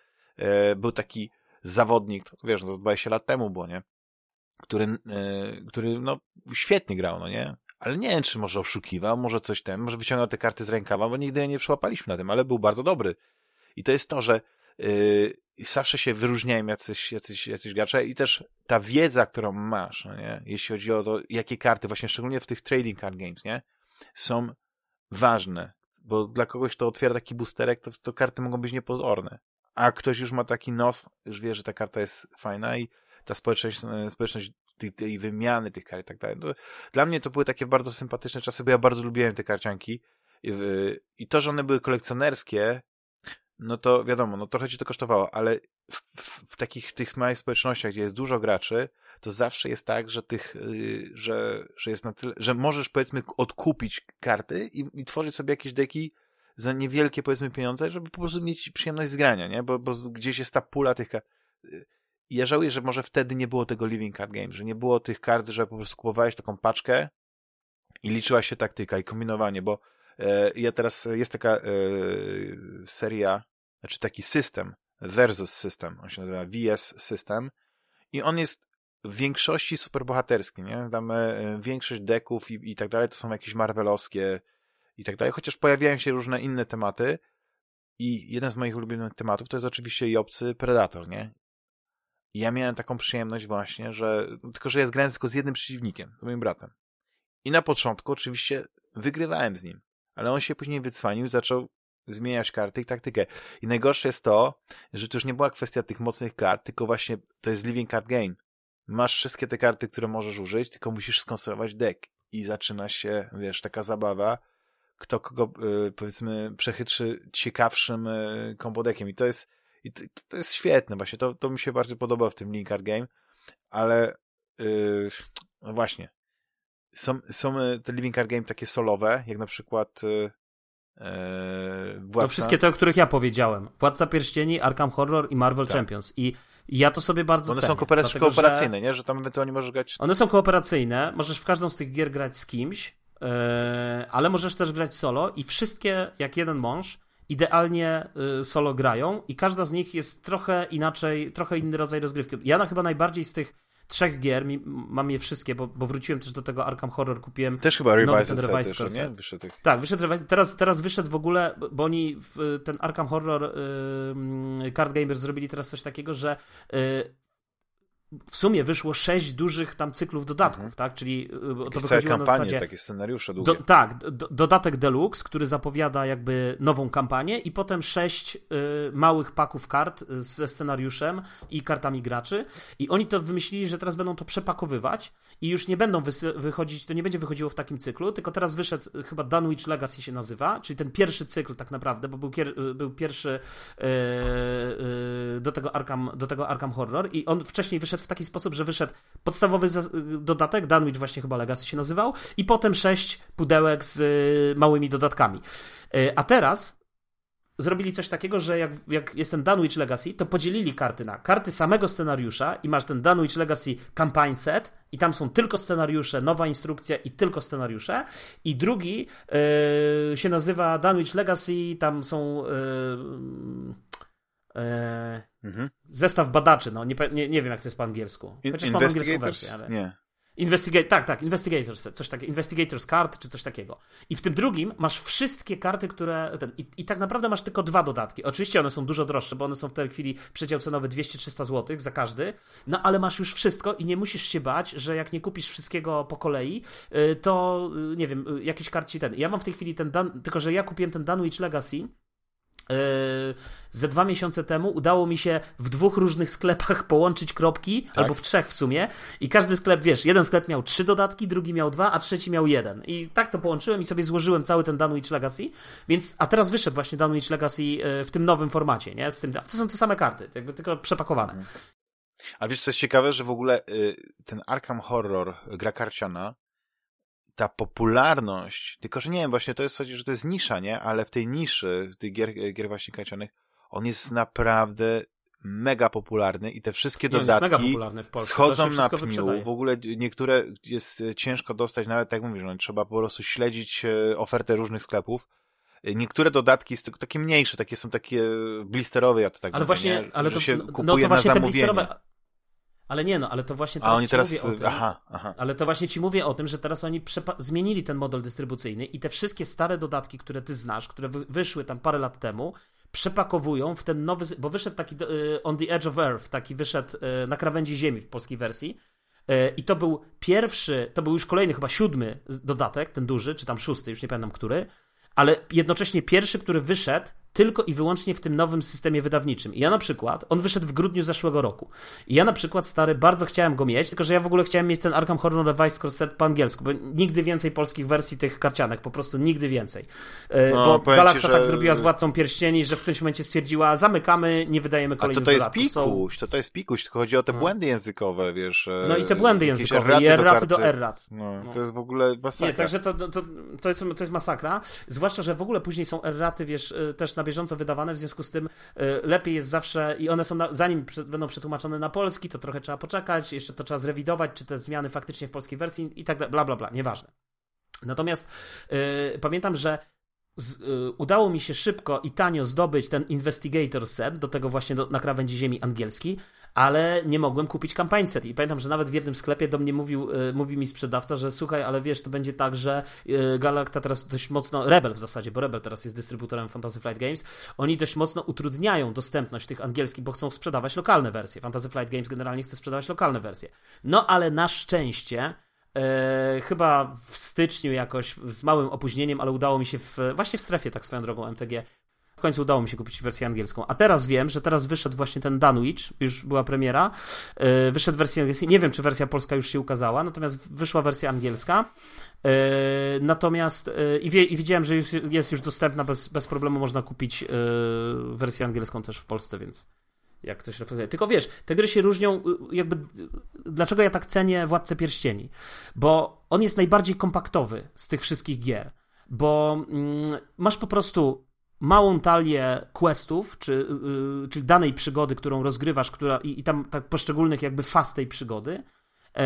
y, był taki zawodnik, to wiesz, no to 20 lat temu było, nie? Który, który, no, świetnie grał, no nie? Ale nie wiem, czy może oszukiwał, może coś ten, może wyciągnął te karty z rękawa, bo nigdy nie przyłapaliśmy na tym, ale był bardzo dobry. I to jest to, że yy, zawsze się wyróżniają jacyś, jacyś, jacyś gracze i też ta wiedza, którą masz, no nie? jeśli chodzi o to, jakie karty, właśnie szczególnie w tych trading card games, nie? są ważne, bo dla kogoś to otwiera taki boosterek, to, to karty mogą być niepozorne. A ktoś już ma taki nos, już wie, że ta karta jest fajna i ta społeczność, społeczność tej, tej wymiany tych kart i tak dalej. Dla mnie to były takie bardzo sympatyczne czasy, bo ja bardzo lubiłem te karcianki i, i to, że one były kolekcjonerskie, no to wiadomo, no trochę ci to kosztowało, ale w, w, w takich tych małych społecznościach, gdzie jest dużo graczy, to zawsze jest tak, że tych, y, że, że jest na tyle, że możesz powiedzmy odkupić karty i, i tworzyć sobie jakieś deki za niewielkie powiedzmy pieniądze, żeby po prostu mieć przyjemność z grania, nie? Bo, bo gdzieś jest ta pula tych kart. Ja żałuję, że może wtedy nie było tego Living Card Game, że nie było tych kart, że po prostu kupowałeś taką paczkę i liczyła się taktyka i kombinowanie, bo e, ja teraz, jest taka e, seria, znaczy taki system, versus system, on się nazywa VS System i on jest w większości superbohaterskie, nie? Tam e, większość deków i, i tak dalej to są jakieś marvelowskie i tak dalej, chociaż pojawiają się różne inne tematy i jeden z moich ulubionych tematów to jest oczywiście i obcy Predator, nie? I ja miałem taką przyjemność właśnie, że tylko, że ja zgrałem tylko z jednym przeciwnikiem, z moim bratem. I na początku oczywiście wygrywałem z nim, ale on się później wycwanił, zaczął zmieniać karty i taktykę. I najgorsze jest to, że to już nie była kwestia tych mocnych kart, tylko właśnie to jest living card game masz wszystkie te karty, które możesz użyć, tylko musisz skonstruować deck i zaczyna się, wiesz, taka zabawa, kto kogo, y, powiedzmy, przechytrzy ciekawszym y, kombodekiem i to jest i to, to, jest świetne, właśnie, to, to mi się bardzo podoba w tym Linkard Game, ale yy, no właśnie, są, są y, te Living Card Game takie solowe, jak na przykład yy, Władca... To wszystkie te, o których ja powiedziałem. Władca Pierścieni, Arkham Horror i Marvel tak. Champions. I ja to sobie bardzo One cenię, są kooperac dlatego, kooperacyjne, że... nie? Że tam ewentualnie możesz grać... One są kooperacyjne, możesz w każdą z tych gier grać z kimś, yy, ale możesz też grać solo i wszystkie, jak jeden mąż, idealnie yy, solo grają i każda z nich jest trochę inaczej, trochę inny rodzaj rozgrywki. Ja na chyba najbardziej z tych trzech gier, mam je wszystkie, bo, bo wróciłem też do tego Arkham Horror, kupiłem Też chyba Revised też, nie? Wyszedł Tak, wyszedł Revised. Teraz, teraz wyszedł w ogóle, bo oni w ten Arkham Horror yy, Card Gamers zrobili teraz coś takiego, że yy, w sumie wyszło sześć dużych tam cyklów dodatków, mhm. tak? Czyli y, to wychodziło na zasadzie... takie scenariusze długie. Do, tak, do, dodatek Deluxe, który zapowiada jakby nową kampanię i potem sześć y, małych paków kart ze scenariuszem i kartami graczy i oni to wymyślili, że teraz będą to przepakowywać i już nie będą wychodzić, to nie będzie wychodziło w takim cyklu, tylko teraz wyszedł y, chyba Dunwich Legacy się nazywa, czyli ten pierwszy cykl tak naprawdę, bo był, kier, y, był pierwszy do tego Arkham, do tego Arkham Horror i on wcześniej wyszedł w taki sposób, że wyszedł podstawowy dodatek, Dunwich właśnie chyba Legacy się nazywał, i potem sześć pudełek z y, małymi dodatkami. Y, a teraz zrobili coś takiego, że jak, jak jest ten Legacy, to podzielili karty na karty samego scenariusza i masz ten Dunwich Legacy Campaign Set i tam są tylko scenariusze, nowa instrukcja i tylko scenariusze i drugi yy, się nazywa Dunwich Legacy, tam są yy, E, mhm. Zestaw badaczy, no nie, nie, nie wiem jak to jest po angielsku. Chociaż mam angielską wersję, ale... Nie. Investigate, tak, tak, Investigators, coś takiego, Investigators Card, czy coś takiego. I w tym drugim masz wszystkie karty, które. Ten, i, I tak naprawdę masz tylko dwa dodatki. Oczywiście one są dużo droższe, bo one są w tej chwili przedział cenowy 200-300 zł za każdy, no ale masz już wszystko i nie musisz się bać, że jak nie kupisz wszystkiego po kolei, y, to y, nie wiem, y, jakiś kart ci ten. Ja mam w tej chwili ten, Dan, tylko że ja kupiłem ten Dunwich Legacy ze dwa miesiące temu udało mi się w dwóch różnych sklepach połączyć kropki, tak. albo w trzech w sumie. I każdy sklep, wiesz, jeden sklep miał trzy dodatki, drugi miał dwa, a trzeci miał jeden. I tak to połączyłem i sobie złożyłem cały ten Dunwich Legacy. Więc, a teraz wyszedł właśnie Dunwich Legacy yy, w tym nowym formacie, nie? Z tym, to są te same karty, jakby tylko przepakowane. A wiesz, co jest ciekawe, że w ogóle yy, ten Arkham Horror, gra karciana, ta popularność, tylko że nie wiem, właśnie to jest coś, że to jest nisza, nie? Ale w tej niszy, tych gier, gier właśnie kancianych, on jest naprawdę mega popularny i te wszystkie nie, dodatki schodzą na pniu. W ogóle niektóre jest ciężko dostać, nawet tak mówisz, no, trzeba po prostu śledzić e, ofertę różnych sklepów. Niektóre dodatki, takie mniejsze, takie są takie blisterowe, ja to tak Ale mówię, właśnie, nie? ale to, się kupuje no to właśnie na zamówienie. te blisterowe, ale nie no, ale to właśnie teraz, A oni teraz mówię o tym, aha, aha. Ale to właśnie ci mówię o tym, że teraz oni zmienili ten model dystrybucyjny i te wszystkie stare dodatki, które ty znasz, które wy wyszły tam parę lat temu, przepakowują w ten nowy, bo wyszedł taki y, On the Edge of Earth, taki wyszedł y, na krawędzi ziemi w polskiej wersji. Y, I to był pierwszy, to był już kolejny, chyba siódmy dodatek, ten duży, czy tam szósty, już nie pamiętam który, ale jednocześnie pierwszy, który wyszedł tylko i wyłącznie w tym nowym systemie wydawniczym. I ja na przykład, on wyszedł w grudniu zeszłego roku. I ja na przykład, stary, bardzo chciałem go mieć, tylko że ja w ogóle chciałem mieć ten Arkham Horror Revised Core Set po angielsku, bo nigdy więcej polskich wersji tych karcianek, po prostu nigdy więcej. E, no, bo Galacta że... tak zrobiła z Władcą Pierścieni, że w którymś momencie stwierdziła, zamykamy, nie wydajemy kolejnych A to to jest pikuś, to to jest pikuś, tylko chodzi o te no. błędy językowe, wiesz. E, no i te błędy językowe, i erraty do, do errat. No, no, to jest w ogóle masakra. Nie, także to, to, to, jest, to jest masakra, zwłaszcza, że w ogóle później są erraty, wiesz, e, też na bieżąco wydawane, w związku z tym y, lepiej jest zawsze, i one są, na, zanim będą przetłumaczone na polski, to trochę trzeba poczekać, jeszcze to trzeba zrewidować, czy te zmiany faktycznie w polskiej wersji i tak dalej, bla, bla, bla, nieważne. Natomiast yy, pamiętam, że z, y, udało mi się szybko i tanio zdobyć ten Investigator set, do tego właśnie do, na krawędzi ziemi angielski, ale nie mogłem kupić campaign set. I pamiętam, że nawet w jednym sklepie do mnie mówił, y, mówi mi sprzedawca, że słuchaj, ale wiesz, to będzie tak, że y, Galacta teraz dość mocno, Rebel w zasadzie, bo Rebel teraz jest dystrybutorem Fantasy Flight Games, oni dość mocno utrudniają dostępność tych angielskich, bo chcą sprzedawać lokalne wersje. Fantasy Flight Games generalnie chce sprzedawać lokalne wersje. No ale na szczęście E, chyba w styczniu jakoś z małym opóźnieniem, ale udało mi się w, właśnie w strefie, tak swoją drogą MTG, w końcu udało mi się kupić wersję angielską. A teraz wiem, że teraz wyszedł właśnie ten Dunwich, już była premiera, e, wyszedł wersja angielska. Nie wiem, czy wersja polska już się ukazała, natomiast wyszła wersja angielska. E, natomiast i, wie, i widziałem, że jest już dostępna bez, bez problemu, można kupić wersję angielską też w Polsce, więc jak ktoś reflektuje. Tylko wiesz, te gry się różnią, jakby. Dlaczego ja tak cenię Władcę Pierścieni? Bo on jest najbardziej kompaktowy z tych wszystkich gier. Bo mm, masz po prostu małą talię questów, czy, yy, czyli danej przygody, którą rozgrywasz, która, i, i tam tak poszczególnych jakby faz tej przygody. Yy,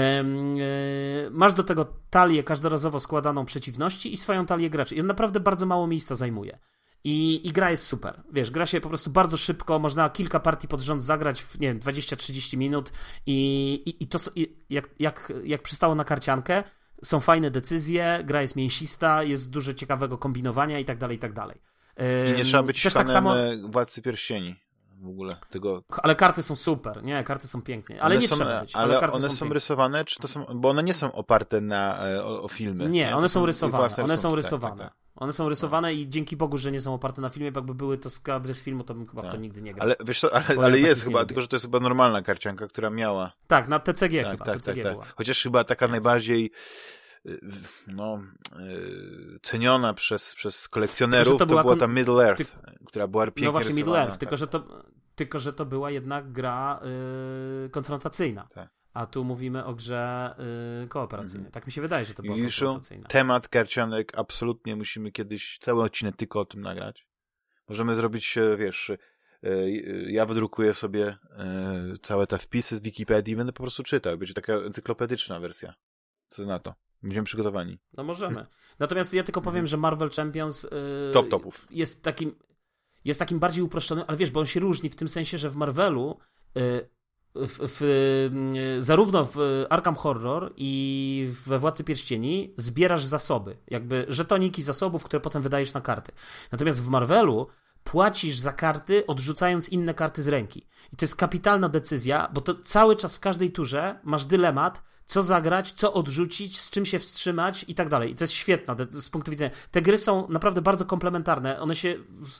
masz do tego talię każdorazowo składaną przeciwności i swoją talię graczy. I on naprawdę bardzo mało miejsca zajmuje. I, I gra jest super. Wiesz, gra się po prostu bardzo szybko, można kilka partii pod rząd zagrać w, nie wiem, 20-30 minut i, i, i to i jak, jak, jak przystało na karciankę, są fajne decyzje, gra jest mięsista, jest dużo ciekawego kombinowania i tak dalej, i tak dalej. I nie trzeba być Też tak samo... E, Władcy Pierścieni w ogóle tego. Ale karty są super, nie, karty są pięknie, ale one nie są, trzeba być. Ale, ale one są, są rysowane, czy to są, bo one nie są oparte na, e, o, o filmy. Nie, one są, rysowane, one są rysowane. Tak, tak, tak. One są rysowane no. i dzięki Bogu, że nie są oparte na filmie, bo jakby były to skadry z filmu, to bym chyba w to tak. nigdy nie grał. Ale wiesz co, ale, ale jest chyba, tylko że to jest chyba normalna karcianka, która miała. Tak, na TCG tak, chyba, tak, TCG tak, tak. Chociaż chyba taka najbardziej no, y, ceniona przez, przez kolekcjonerów, to, to, była, to była ta Middle Earth, ty... która była pięknie No właśnie Middle Earth, tylko, że to, tylko że to była jednak gra yy, konfrontacyjna. Tak a tu mówimy o grze yy, kooperacyjnej. Mm. Tak mi się wydaje, że to była Juszu, kooperacyjna. temat karcianek absolutnie musimy kiedyś cały odcinek tylko o tym nagrać. Możemy zrobić, e, wiesz, yy, ja wydrukuję sobie yy, całe te wpisy z Wikipedii i będę po prostu czytał. Będzie taka encyklopedyczna wersja. Co na to? Będziemy przygotowani. No możemy. Natomiast ja tylko powiem, mhm. że Marvel Champions Top topów. jest takim jest takim bardziej uproszczonym, ale wiesz, bo on się różni w tym sensie, że w Marvelu y, w, w, y, zarówno w Arkham Horror i we Władcy Pierścieni zbierasz zasoby, jakby żetoniki zasobów, które potem wydajesz na karty. Natomiast w Marvelu płacisz za karty, odrzucając inne karty z ręki. I to jest kapitalna decyzja, bo to cały czas w każdej turze masz dylemat, co zagrać, co odrzucić, z czym się wstrzymać i tak dalej. I to jest świetne z punktu widzenia. Te gry są naprawdę bardzo komplementarne, one się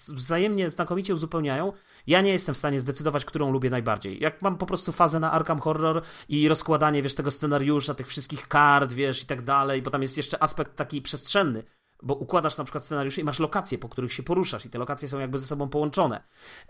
wzajemnie znakomicie uzupełniają. Ja nie jestem w stanie zdecydować, którą lubię najbardziej. Jak mam po prostu fazę na Arkham Horror i rozkładanie, wiesz, tego scenariusza, tych wszystkich kart, wiesz, i tak dalej, bo tam jest jeszcze aspekt taki przestrzenny bo układasz na przykład scenariusze i masz lokacje, po których się poruszasz i te lokacje są jakby ze sobą połączone.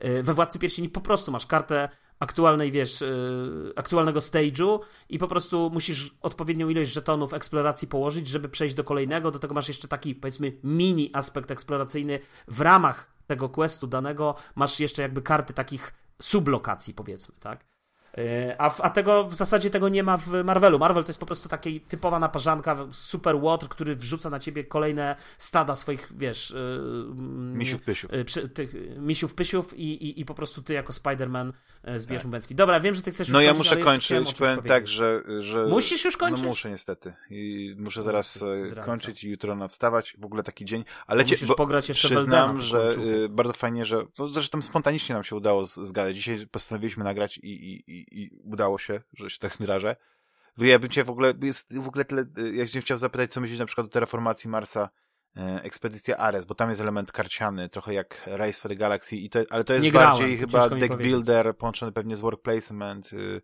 Y, we Władcy Pierścieni po prostu masz kartę aktualnej, wiesz, y, aktualnego stage'u i po prostu musisz odpowiednią ilość żetonów eksploracji położyć, żeby przejść do kolejnego. Do tego masz jeszcze taki, powiedzmy, mini aspekt eksploracyjny w ramach tego questu danego. Masz jeszcze jakby karty takich sublokacji, powiedzmy, tak? E, a, a tego w zasadzie tego nie ma w Marvelu. Marvel to jest po prostu taka typowa naparzanka, super water, który wrzuca na ciebie kolejne stada swoich, wiesz... Yy, misiów pysiów. Yy, tych misiów pysiów i, i, i po prostu ty jako Spider-Man zbierz tak. bęcki. Dobra, wiem, że ty chcesz No ja muszę kończyć, powiem tak, że, że... Musisz już kończyć? No muszę niestety. I muszę zaraz kończyć i jutro na wstawać. W ogóle taki dzień. Ale cię, musisz pograć jeszcze Przyznam, że bardzo fajnie, że... No, zresztą spontanicznie nam się udało zgadać. Dzisiaj postanowiliśmy nagrać i, i, i udało się, że się tak wyrażę. Ja bym cię w ogóle, jest w ogóle tyle, ja bym chciał zapytać, co myślisz na przykład o terraformacji Marsa, e, Ekspedycja Ares, bo tam jest element karciany, trochę jak Race for the Galaxy, i to, ale to jest Nie bardziej grałem, chyba deck builder, połączony pewnie z work placement, y,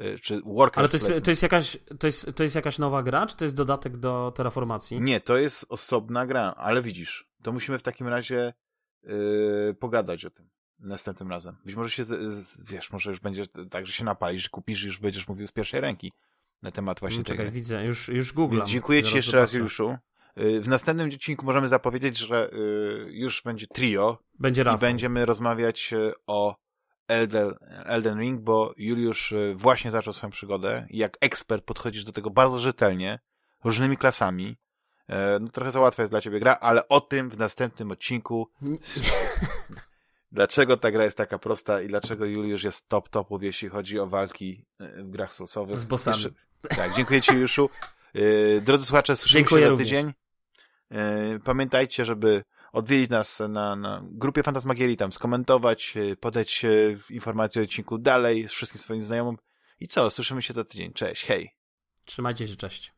y, czy worker Ale to jest, to jest, jakaś, to, jest, to jest jakaś nowa gra, czy to jest dodatek do terraformacji? Nie, to jest osobna gra, ale widzisz, to musimy w takim razie yy, pogadać o tym następnym razem. Być może się, wiesz, może już będzie tak, że się napalisz, kupisz i już będziesz mówił z pierwszej ręki na temat właśnie Czekaj, tego. widzę, już, już Google. Dziękuję Ci jeszcze raz, Juliuszu. Y, w następnym odcinku możemy zapowiedzieć, że y, już będzie trio będzie i będziemy rozmawiać y, o Elden, Elden Ring, bo Juliusz właśnie zaczął swoją przygodę jak ekspert podchodzisz do tego bardzo rzetelnie, różnymi klasami. No trochę za łatwa jest dla ciebie gra, ale o tym w następnym odcinku. dlaczego ta gra jest taka prosta i dlaczego Juliusz jest top topów, jeśli chodzi o walki e, w grach sosowych. Z bossami. Jeszcze... Tak, dziękuję Ci Juszu. E, drodzy słuchacze, słyszymy dziękuję się za tydzień. E, pamiętajcie, żeby odwiedzić nas na, na grupie Fantasmagierii, tam skomentować, podać informacje o odcinku dalej z wszystkim swoim znajomym. I co, słyszymy się za tydzień. Cześć, hej. Trzymajcie się, cześć.